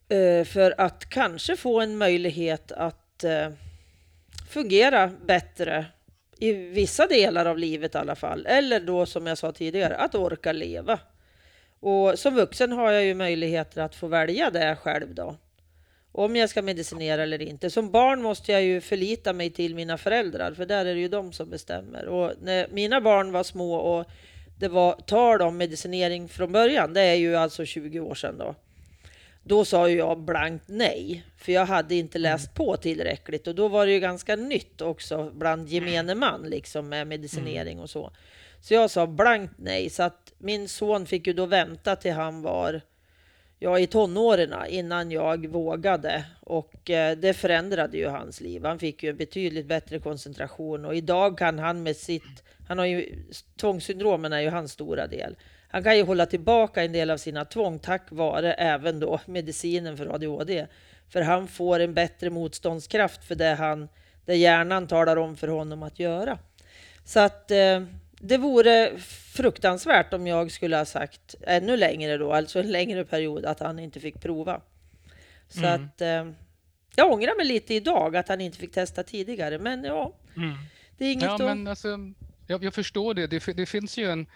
Eh, för att kanske få en möjlighet att eh, fungera bättre i vissa delar av livet i alla fall. Eller då som jag sa tidigare, att orka leva. Och som vuxen har jag ju möjligheter att få välja det själv då. Om jag ska medicinera eller inte. Som barn måste jag ju förlita mig till mina föräldrar, för där är det ju de som bestämmer. Och när mina barn var små och det var tal om medicinering från början, det är ju alltså 20 år sedan då. Då sa jag blankt nej, för jag hade inte mm. läst på tillräckligt och då var det ju ganska nytt också bland gemene man liksom med medicinering mm. och så. Så jag sa blankt nej, så att min son fick ju då vänta till han var ja, i tonåren innan jag vågade och eh, det förändrade ju hans liv. Han fick ju en betydligt bättre koncentration och idag kan han med sitt, han har ju tvångssyndromen är ju hans stora del. Han kan ju hålla tillbaka en del av sina tvång tack vare även då medicinen för ADHD. För han får en bättre motståndskraft för det, han, det hjärnan talar om för honom att göra. Så att eh, det vore fruktansvärt om jag skulle ha sagt ännu längre då, alltså en längre period, att han inte fick prova. Så mm. att eh, jag ångrar mig lite idag att han inte fick testa tidigare, men ja, mm. det är inget ja, att... Men alltså, jag, jag förstår det. det. Det finns ju en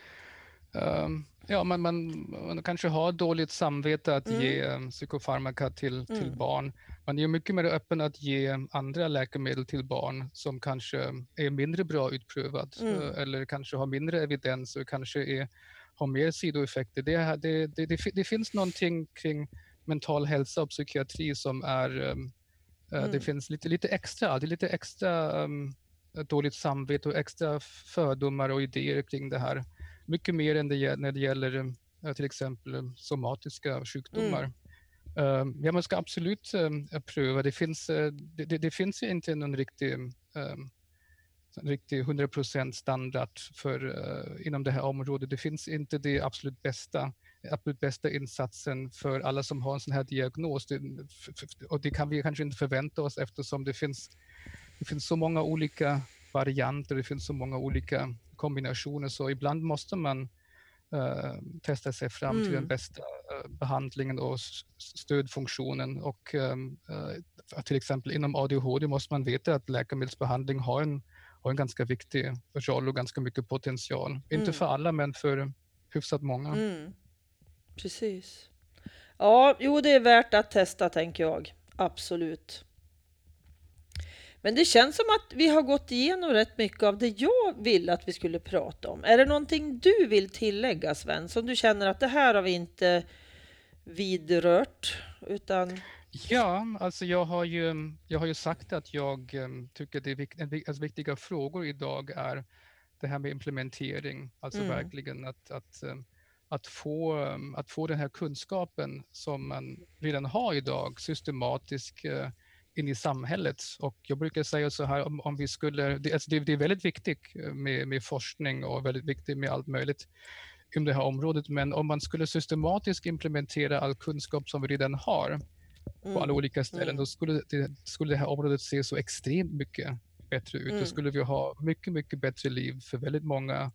Um, ja, man, man, man, kanske har dåligt samvete att mm. ge um, psykofarmaka till, till mm. barn. Man är mycket mer öppen att ge andra läkemedel till barn som kanske är mindre bra utprövat mm. uh, eller kanske har mindre evidens och kanske är, har mer sidoeffekter. Det, det, det, det, finns någonting kring mental hälsa och psykiatri som är um, uh, det finns lite, lite extra, det är lite extra um, dåligt samvete och extra fördomar och idéer kring det här mycket mer än det, när det gäller eh, till exempel eh, somatiska sjukdomar. Mm. Uh, ja, man ska absolut uh, pröva. Det finns, uh, det, det, det, finns ju inte någon riktig, um, riktig 100% standard för, uh, inom det här området. Det finns inte det absolut bästa, absolut bästa insatsen för alla som har en sån här diagnos. Det, och det kan vi kanske inte förvänta oss eftersom det finns, det finns så många olika varianter, det finns så många olika kombinationer så ibland måste man uh, testa sig fram mm. till den mm. bästa behandlingen och stödfunktionen. Och um, uh, till exempel inom ADHD måste man veta att läkemedelsbehandling har en, har en ganska viktig roll och ganska mycket potential. Mm. Inte för alla, men för hyfsat många. Mm. Precis. Ja, jo, det är värt att testa tänker jag. Absolut. Men det känns som att vi har gått igenom rätt mycket av det jag ville att vi skulle prata om. Är det någonting du vill tillägga Sven, som du känner att det här har vi inte vidrört? Utan... Ja, alltså jag har ju, jag har ju sagt att jag um, tycker att det är vik alltså viktiga frågor idag är det här med implementering, alltså mm. verkligen att, att, um, att, få, um, att få den här kunskapen som man redan har idag, systematisk uh, in i samhället. Och jag brukar säga så här, om, om vi skulle, det, alltså det, det, är väldigt viktigt eh, med, med forskning och väldigt viktigt med allt möjligt inom det här området, men om man skulle systematiskt implementera all kunskap som vi redan har, på alla Mm. olika ställen, Mm. då skulle det, skulle det här området se så extremt mycket bättre ut. Mm. Då skulle vi ha mycket, mycket bättre liv för väldigt många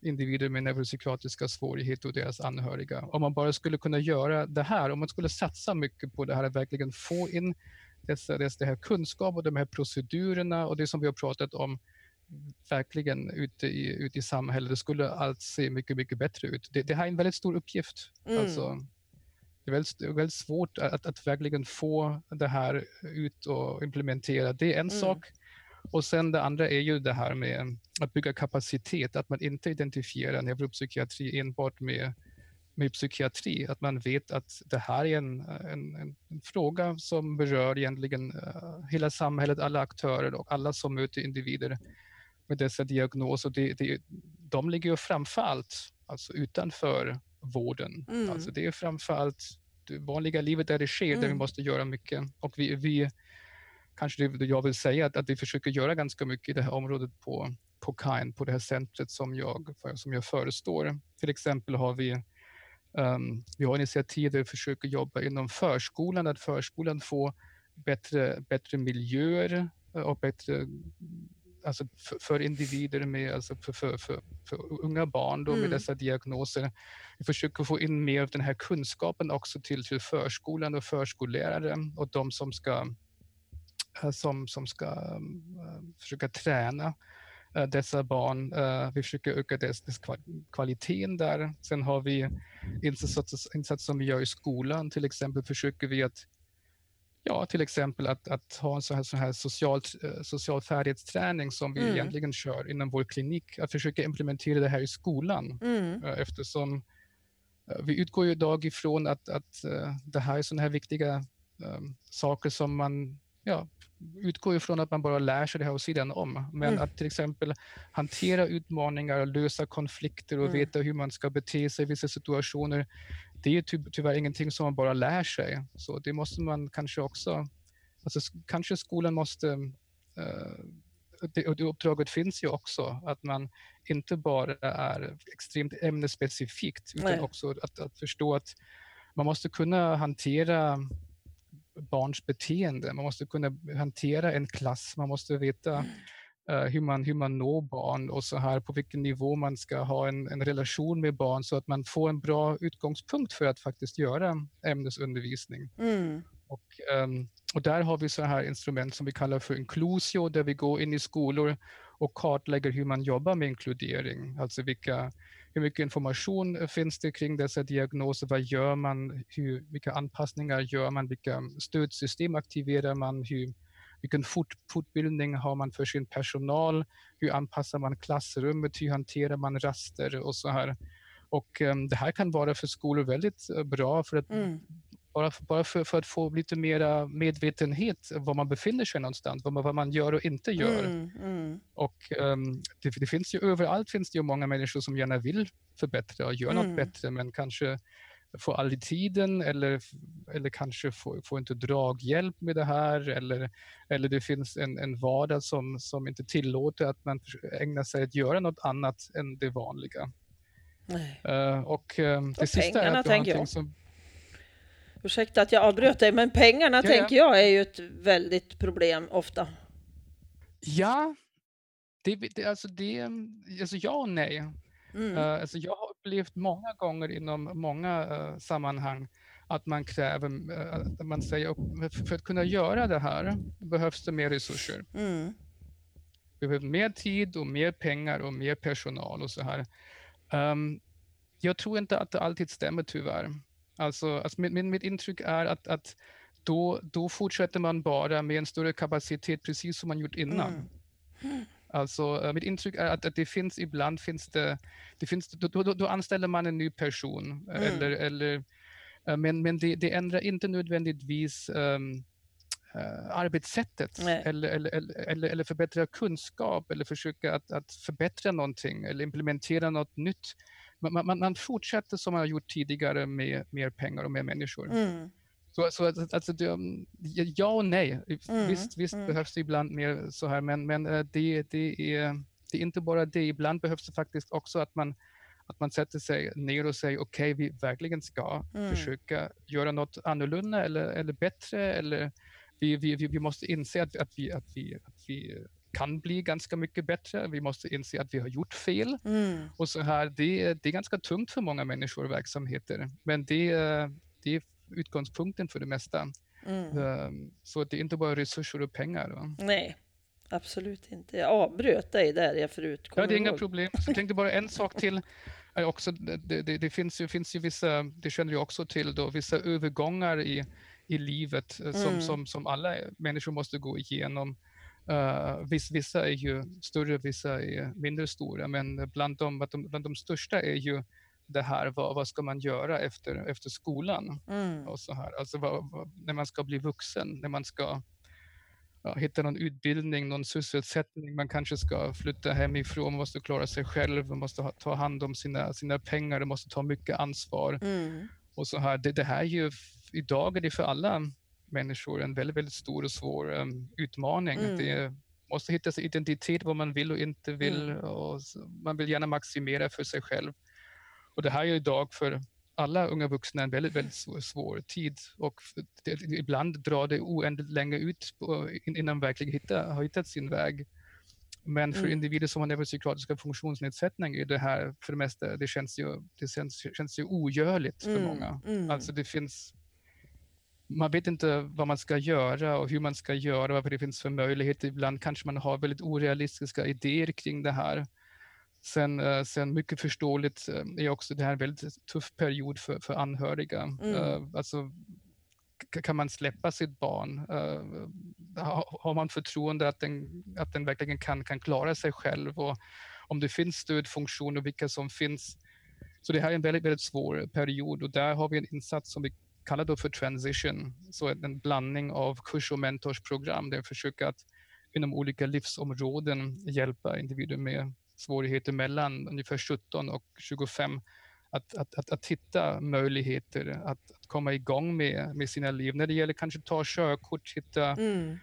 individer med neuropsykiatriska svårigheter och deras anhöriga. Om man bara skulle kunna göra det här, om man skulle satsa mycket på det här att verkligen få in dessa, dessa, det här kunskap och de här procedurerna och det som vi har pratat om verkligen ute i, ute i samhället, det skulle allt se mycket, mycket bättre ut. Det, det här är en väldigt stor uppgift. Mm. Alltså, det är väldigt, väldigt svårt att, att verkligen få det här ut och implementera. Det är en Mm. sak. Och sen det andra är ju det här med att bygga kapacitet, att man inte identifierar neuropsykiatri enbart med, med psykiatri, att man vet att det här är en, en, en, en fråga som berör egentligen eh, hela samhället, alla aktörer och alla som möter individer med dessa diagnoser. Det, det, de ligger ju framför allt alltså utanför vården. Mm. Alltså det är framför allt det vanliga livet där det sker, där vi Mm. måste göra mycket. Och vi, vi kanske det jag vill säga, att, att vi försöker göra ganska mycket i det här området på, på KIND, på det här centret som jag, som jag förestår. Till exempel har vi um, vi har initiativ där vi försöker jobba inom förskolan, att förskolan får bättre, bättre miljöer eh, och bättre alltså för, för individer med, alltså för, för, för, för unga barn då med Mm. dessa diagnoser. Vi försöker få in mer av den här kunskapen också till, till förskolan och förskollärare och de som ska, eh, som, som ska eh, försöka träna eh, dessa barn. Vi försöker öka dess, dess kval- kvaliteten där. Sen har vi insatser, insatser som vi gör i skolan. Till exempel försöker vi att Ja, till exempel att, att ha en sån här, sån här social, eh, social färdighetsträning som vi Mm. egentligen kör inom vår klinik. Att försöka implementera det här i skolan Mm. eh, eftersom eh, vi utgår ju idag ifrån att, att det här är sådana här viktiga eh, saker som man ja, utgår ifrån att man bara lär sig det här och sidan om. Men Mm. att till exempel hantera utmaningar, lösa konflikter och Mm. veta hur man ska bete sig i vissa situationer, det är ty tyvärr ingenting som man bara lär sig. Så det måste man kanske också, alltså kanske skolan måste eh, det, och det uppdraget finns ju också, att man inte bara är extremt ämnesspecifikt, utan Nej. också att, att förstå att man måste kunna hantera barns beteende. Man måste kunna hantera en klass, man måste veta eh, hur, man, hur man når barn och så här på vilken nivå man ska ha en, en relation med barn så att man får en bra utgångspunkt för att faktiskt göra ämnesundervisning. Mm. Och, ehm, och där har vi så här instrument som vi kallar för inklusio, där vi går in i skolor och kartlägger hur man jobbar med inkludering. Alltså vilka, hur mycket information finns det kring dessa diagnoser? Vad gör man? Hur, vilka anpassningar gör man? Vilka stödsystem aktiverar man? Hur, vilken fort, fortbildning har man för sin personal? Hur anpassar man klassrummet? Hur hanterar man raster och så här? Och ehm, det här kan vara för skolor väldigt eh, bra för att Mm. bara, för, bara för, för att få lite mera medvetenhet var man befinner sig någonstans, vad man, vad man gör och inte gör. Mm. Mm. Och ehm, det, det finns ju överallt finns det ju många människor som gärna vill förbättra och göra Mm. något bättre, men kanske får aldrig tiden eller, eller kanske får, får inte draghjälp med det här eller, eller det finns en, en vardag som, som inte tillåter att man ägnar sig att göra något annat än det vanliga. Eh, och ehm, det sista är att tänker jag. som Ursäkta att jag avbröt dig, men pengarna Ja, ja. tänker jag är ju ett väldigt problem ofta. Ja, det, det, alltså det, alltså ja och nej. Mm. Eh, alltså jag upplevt många gånger inom många eh, sammanhang att man kräver, eh, att man säger upp, för, för att kunna göra det här behövs det mer resurser. Mm. Behöver mer tid och mer pengar och mer personal och så här. Ehm, jag tror inte att det alltid stämmer tyvärr. Alltså, alltså min, min, mitt intryck är att, att då, då fortsätter man bara med en större kapacitet precis som man gjort innan. Mm. Alltså, eh, mitt intryck är att, att det finns ibland finns det, det finns, då, då, då anställer man en ny person. eh, Mm. Eller, eller, eh, men men det, det ändrar inte nödvändigtvis um, arbetssättet Nej. eller, eller, eller, eller, eller förbättra kunskap eller försöka att, att förbättra någonting eller implementera något nytt. Man, man, man fortsätter som man har gjort tidigare med mer pengar och mer människor. Mm. Så, så att- alltså, um, ja och nej. Mm, Visst, visst mm. behövs det ibland mer så här, men, men eh, det, det, är, det är inte bara det. Ibland behövs det faktiskt också att man, att man sätter sig ner och säger okej, okay, vi verkligen ska Mm. försöka göra något annorlunda eller, eller bättre eller vi, vi, vi måste inse att, att, vi, att, vi, att vi kan bli ganska mycket bättre. Vi måste inse att vi har gjort fel. Mm. Och så här, det, det är ganska tungt för många människor och verksamheter, men det, det är utgångspunkten för det mesta. Mm. Um, Så det är inte bara resurser och pengar. Va? Nej, absolut inte. Jag avbröt dig där jag förut. Ja, det är du inga ihåg? problem. Så jag tänkte bara en sak till. Också, det, det, det, finns ju, finns ju vissa, det känner jag också till, då, vissa övergångar i, i livet eh, som, Mm. som, som alla människor måste gå igenom. Uh, viss, vissa är ju större, vissa är mindre stora, men bland de, bland de största är ju det här, vad, vad ska man göra efter, efter skolan? Mm. Och så här. Alltså vad, vad, när man ska bli vuxen, när man ska ja, hitta någon utbildning, någon sysselsättning, man kanske ska flytta hemifrån, man måste klara sig själv, man måste ha, ta hand om sina, sina pengar, man måste ta mycket ansvar. Mm. Och så här. Det, det här är ju, idag är det för alla människor en väldigt, väldigt stor och svår um, utmaning. Mm. Det måste hitta sin identitet, vad man vill och inte vill. Mm. Och man vill gärna maximera för sig själv. Och det här är idag för alla unga vuxna en väldigt, väldigt svår, svår tid och det, ibland drar det oändligt länge ut på, innan verkligen hittar, har hittat sin väg. Men för Mm. individer som har neuropsykiatriska funktionsnedsättning är det här för det mesta, det känns ju, det känns, känns ju ogörligt för Mm. många. Mm. Alltså det finns man vet inte vad man ska göra och hur man ska göra, vad det finns för möjligheter. Ibland kanske man har väldigt orealistiska idéer kring det här. Sen, eh, sen mycket förståeligt eh, är också det här en väldigt tuff period för, för anhöriga. Mm. Eh, Alltså, kan man släppa sitt barn? Ha- Har man förtroende att den, att den verkligen kan, kan klara sig själv? Och om det finns stödfunktioner, vilka som finns. Så det här är en väldigt, väldigt svår period och där har vi en insats som vi kallar då för transition. Så en blandning av kurs och mentorsprogram där vi försöker att inom olika livsområden hjälpa individer med svårigheter mellan ungefär 17 och 25 att, att, att, att hitta möjligheter att, att komma igång med, med sina liv. När det gäller kanske ta körkort, hitta Mm.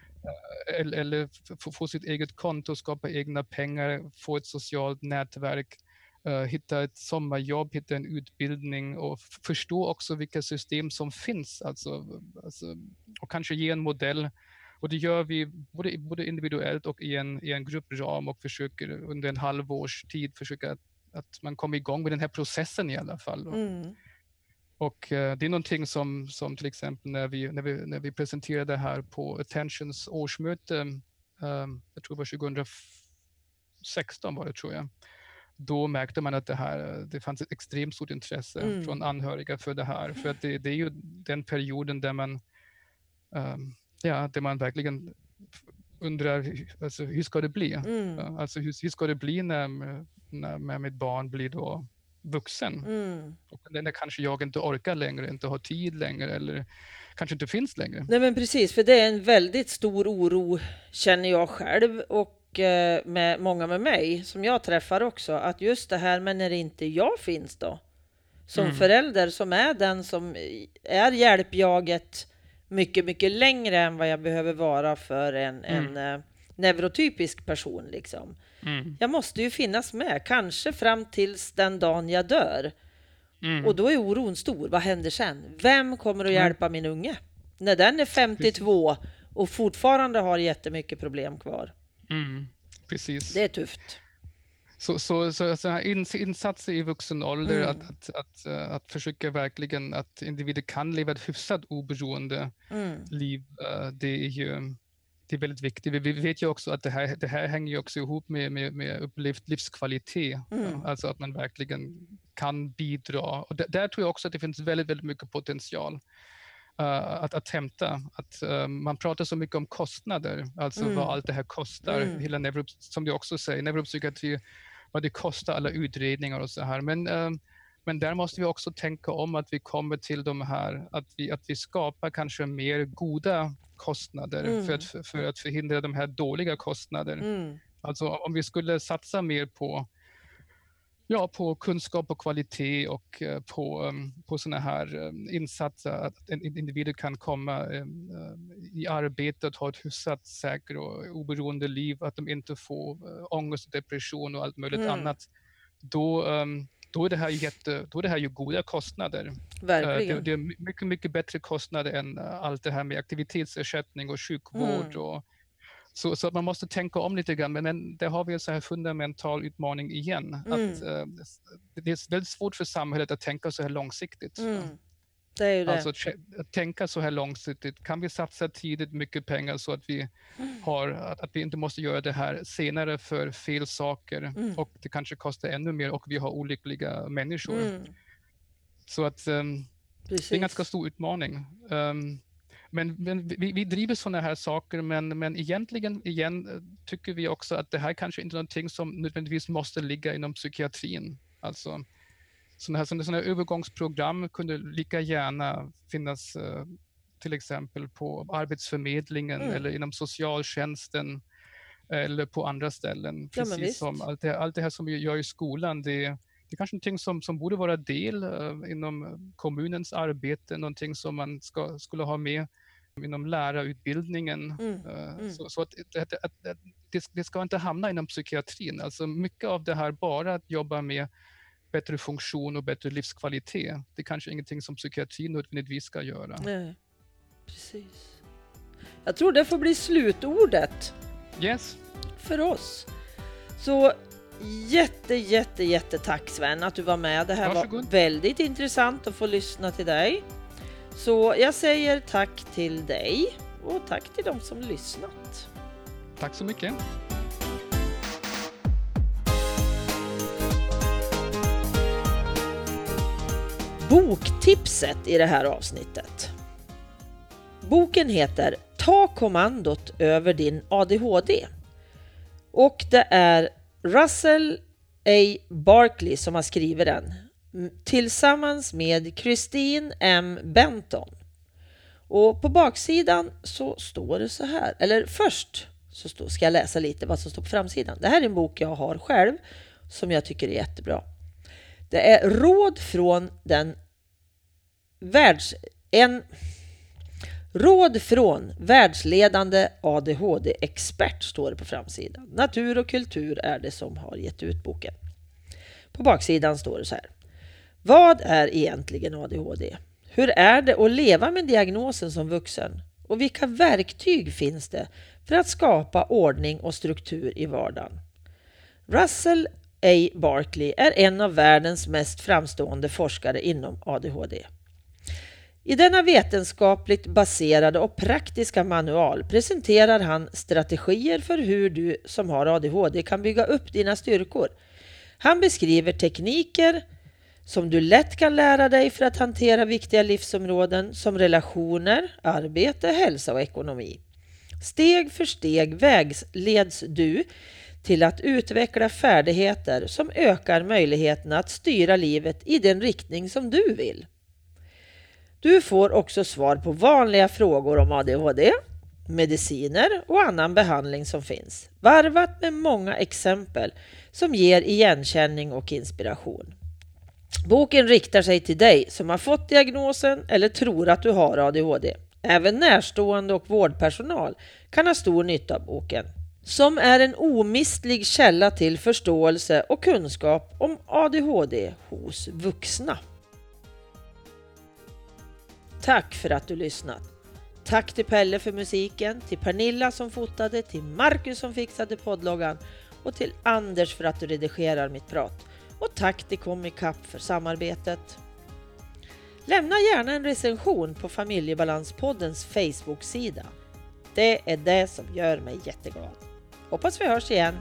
eller, eller få, sitt eget konto, skapa egna pengar, få ett socialt nätverk, eh, hitta ett sommarjobb, hitta en utbildning och förstå också vilka system som finns. Alltså, alltså, och kanske ge en modell. Och det gör vi både, både individuellt och i en, i en gruppram och försöker under en halvårs tid försöka att, att man kommer igång med den här processen i alla fall. Mm. Och eh, det är någonting som, som till exempel när vi, när, vi, när vi presenterade det här på Attentions årsmöte, eh, jag tror det var 2016 var det tror jag, då märkte man att det, här, det fanns ett extremt stort intresse Mm. från anhöriga för det här. För att det, det är ju den perioden där man, eh, ja, där man verkligen undrar alltså, hur ska det bli? Mm. Alltså hur, hur ska det bli när, när, när mitt barn blir då vuxen? Mm. Och den där kanske jag inte orkar längre, inte har tid längre eller kanske inte finns längre. Nej men precis, för det är en väldigt stor oro känner jag själv och eh, med många med mig som jag träffar också att just det här men när inte jag finns då som Mm. förälder som är den som är hjälpjaget mycket, mycket längre än vad jag behöver vara för en, Mm. en eh, neurotypisk person liksom. Mm. Jag måste ju finnas med, kanske fram tills den dagen jag dör. Mm. Och då är oron stor. Vad händer sen? Vem kommer att Mm. hjälpa min unge? När den är 52 och fortfarande har jättemycket problem kvar. Mm. Precis. Det är tufft. Så, så, så, så insatser i vuxen ålder, Mm. att, att, att, eh, att försöka verkligen att individer kan leva ett hyfsat oberoende Mm. liv, eh, det är ju det är väldigt viktigt. Vi- vet ju också att det här, det här hänger ju också ihop med, med, med upplevd livskvalitet. Mm. Alltså att man verkligen kan bidra. Och där, där tror jag också att det finns väldigt, väldigt mycket potential eh, att, att hämta. Att, eh, man pratar så mycket om kostnader, alltså Mm. vad allt det här kostar. Mm. Hela neuro, som du också säger, neuropsykiatri, vad det kostar, alla utredningar och så här. Men, eh, men där måste vi också tänka om att vi kommer till de här, att vi, att vi skapar kanske mer goda kostnader Mm. för, att, för, att förhindra de här dåliga kostnader. Mm. Alltså om vi skulle satsa mer på, ja, på kunskap och kvalitet och eh, på, um, på sådana här um, insatser, att en- individer kan komma i arbete och ha ett hyfsat säkert och oberoende liv, att de inte får ångest och depression och allt möjligt Mm. annat. Då, um, då är det här, jätte, då är det här ju goda kostnader. Verkligen. Det, det, är mycket, mycket bättre kostnader än allt det här med aktivitetsersättning och sjukvård. Mm. Och, så, så man måste tänka om lite grann, men, men där har vi en så här fundamental utmaning igen. Mm. Att, uh, det är väldigt svårt för samhället att tänka så här långsiktigt. Mm. Det är det. Alltså att tänka så här långsiktigt. Kan vi satsa tidigt mycket pengar så att vi, mm. har, att, att vi inte måste göra det här senare för fel saker mm. och det kanske kostar ännu mer och vi har olyckliga människor. Mm. Så att um, det är en ganska stor utmaning. Um, men, men vi, vi, driver sådana här saker, men, men egentligen igen tycker vi också att det här kanske inte är någonting som nödvändigtvis måste ligga inom psykiatrin. Alltså, sådana här, sådana här övergångsprogram kunde lika gärna finnas uh, till exempel på Arbetsförmedlingen mm. eller inom socialtjänsten eller på andra ställen. Precis ja, som allt det, allt det här som vi gör i skolan, det, det är kanske någonting som, som borde vara del uh, inom kommunens arbete, någonting som man ska, skulle ha med inom lärarutbildningen. Mm. Mm. Så, så, att, att, att, att det, det, ska inte hamna inom psykiatrin. Alltså mycket av det här bara att jobba med bättre funktion och bättre livskvalitet. Det är kanske ingenting som psykiatrin nödvändigtvis ska göra. Nej, precis. Jag tror det får bli slutordet. Yes. För oss. Så jätte, jätte, jätte tack Sven att du var med. Det här Varsågod. var väldigt intressant att få lyssna till dig. Så jag säger tack till dig och tack till de som lyssnat. Tack så mycket. boktipset i det här avsnittet. Boken heter Ta kommandot över din ADHD och det är Russell A. Barkley som har skrivit den tillsammans med Christine M. Benton. Och på baksidan så står det så här, eller först så ska jag läsa lite vad som står på framsidan. Det här är en bok jag har själv som jag tycker är jättebra. Det är råd från den världs... En, råd från världsledande ADHD-expert står det på framsidan. Natur och kultur är det som har gett ut boken. På baksidan står det så här. Vad är egentligen ADHD? Hur är det att leva med diagnosen som vuxen? Och vilka verktyg finns det för att skapa ordning och struktur i vardagen? Russell A. Barkley är en av världens mest framstående forskare inom ADHD. I denna vetenskapligt baserade och praktiska manual presenterar han strategier för hur du som har ADHD kan bygga upp dina styrkor. Han beskriver tekniker som du lätt kan lära dig för att hantera viktiga livsområden som relationer, arbete, hälsa och ekonomi. Steg för steg vägleds du till att utveckla färdigheter som ökar möjligheterna att styra livet i den riktning som du vill. Du får också svar på vanliga frågor om ADHD, mediciner och annan behandling som finns, varvat med många exempel som ger igenkänning och inspiration. Boken riktar sig till dig som har fått diagnosen eller tror att du har ADHD. Även närstående och vårdpersonal kan ha stor nytta av boken som är en omistlig källa till förståelse och kunskap om ADHD hos vuxna. Tack för att du lyssnat! Tack till Pelle för musiken, till Pernilla som fotade, till Marcus som fixade poddloggan och till Anders för att du redigerar mitt prat. Och tack till Comicap för samarbetet. Lämna gärna en recension på Familjebalanspoddens Facebook-sida. Det är det som gör mig jätteglad. Hoppas vi hörs igen.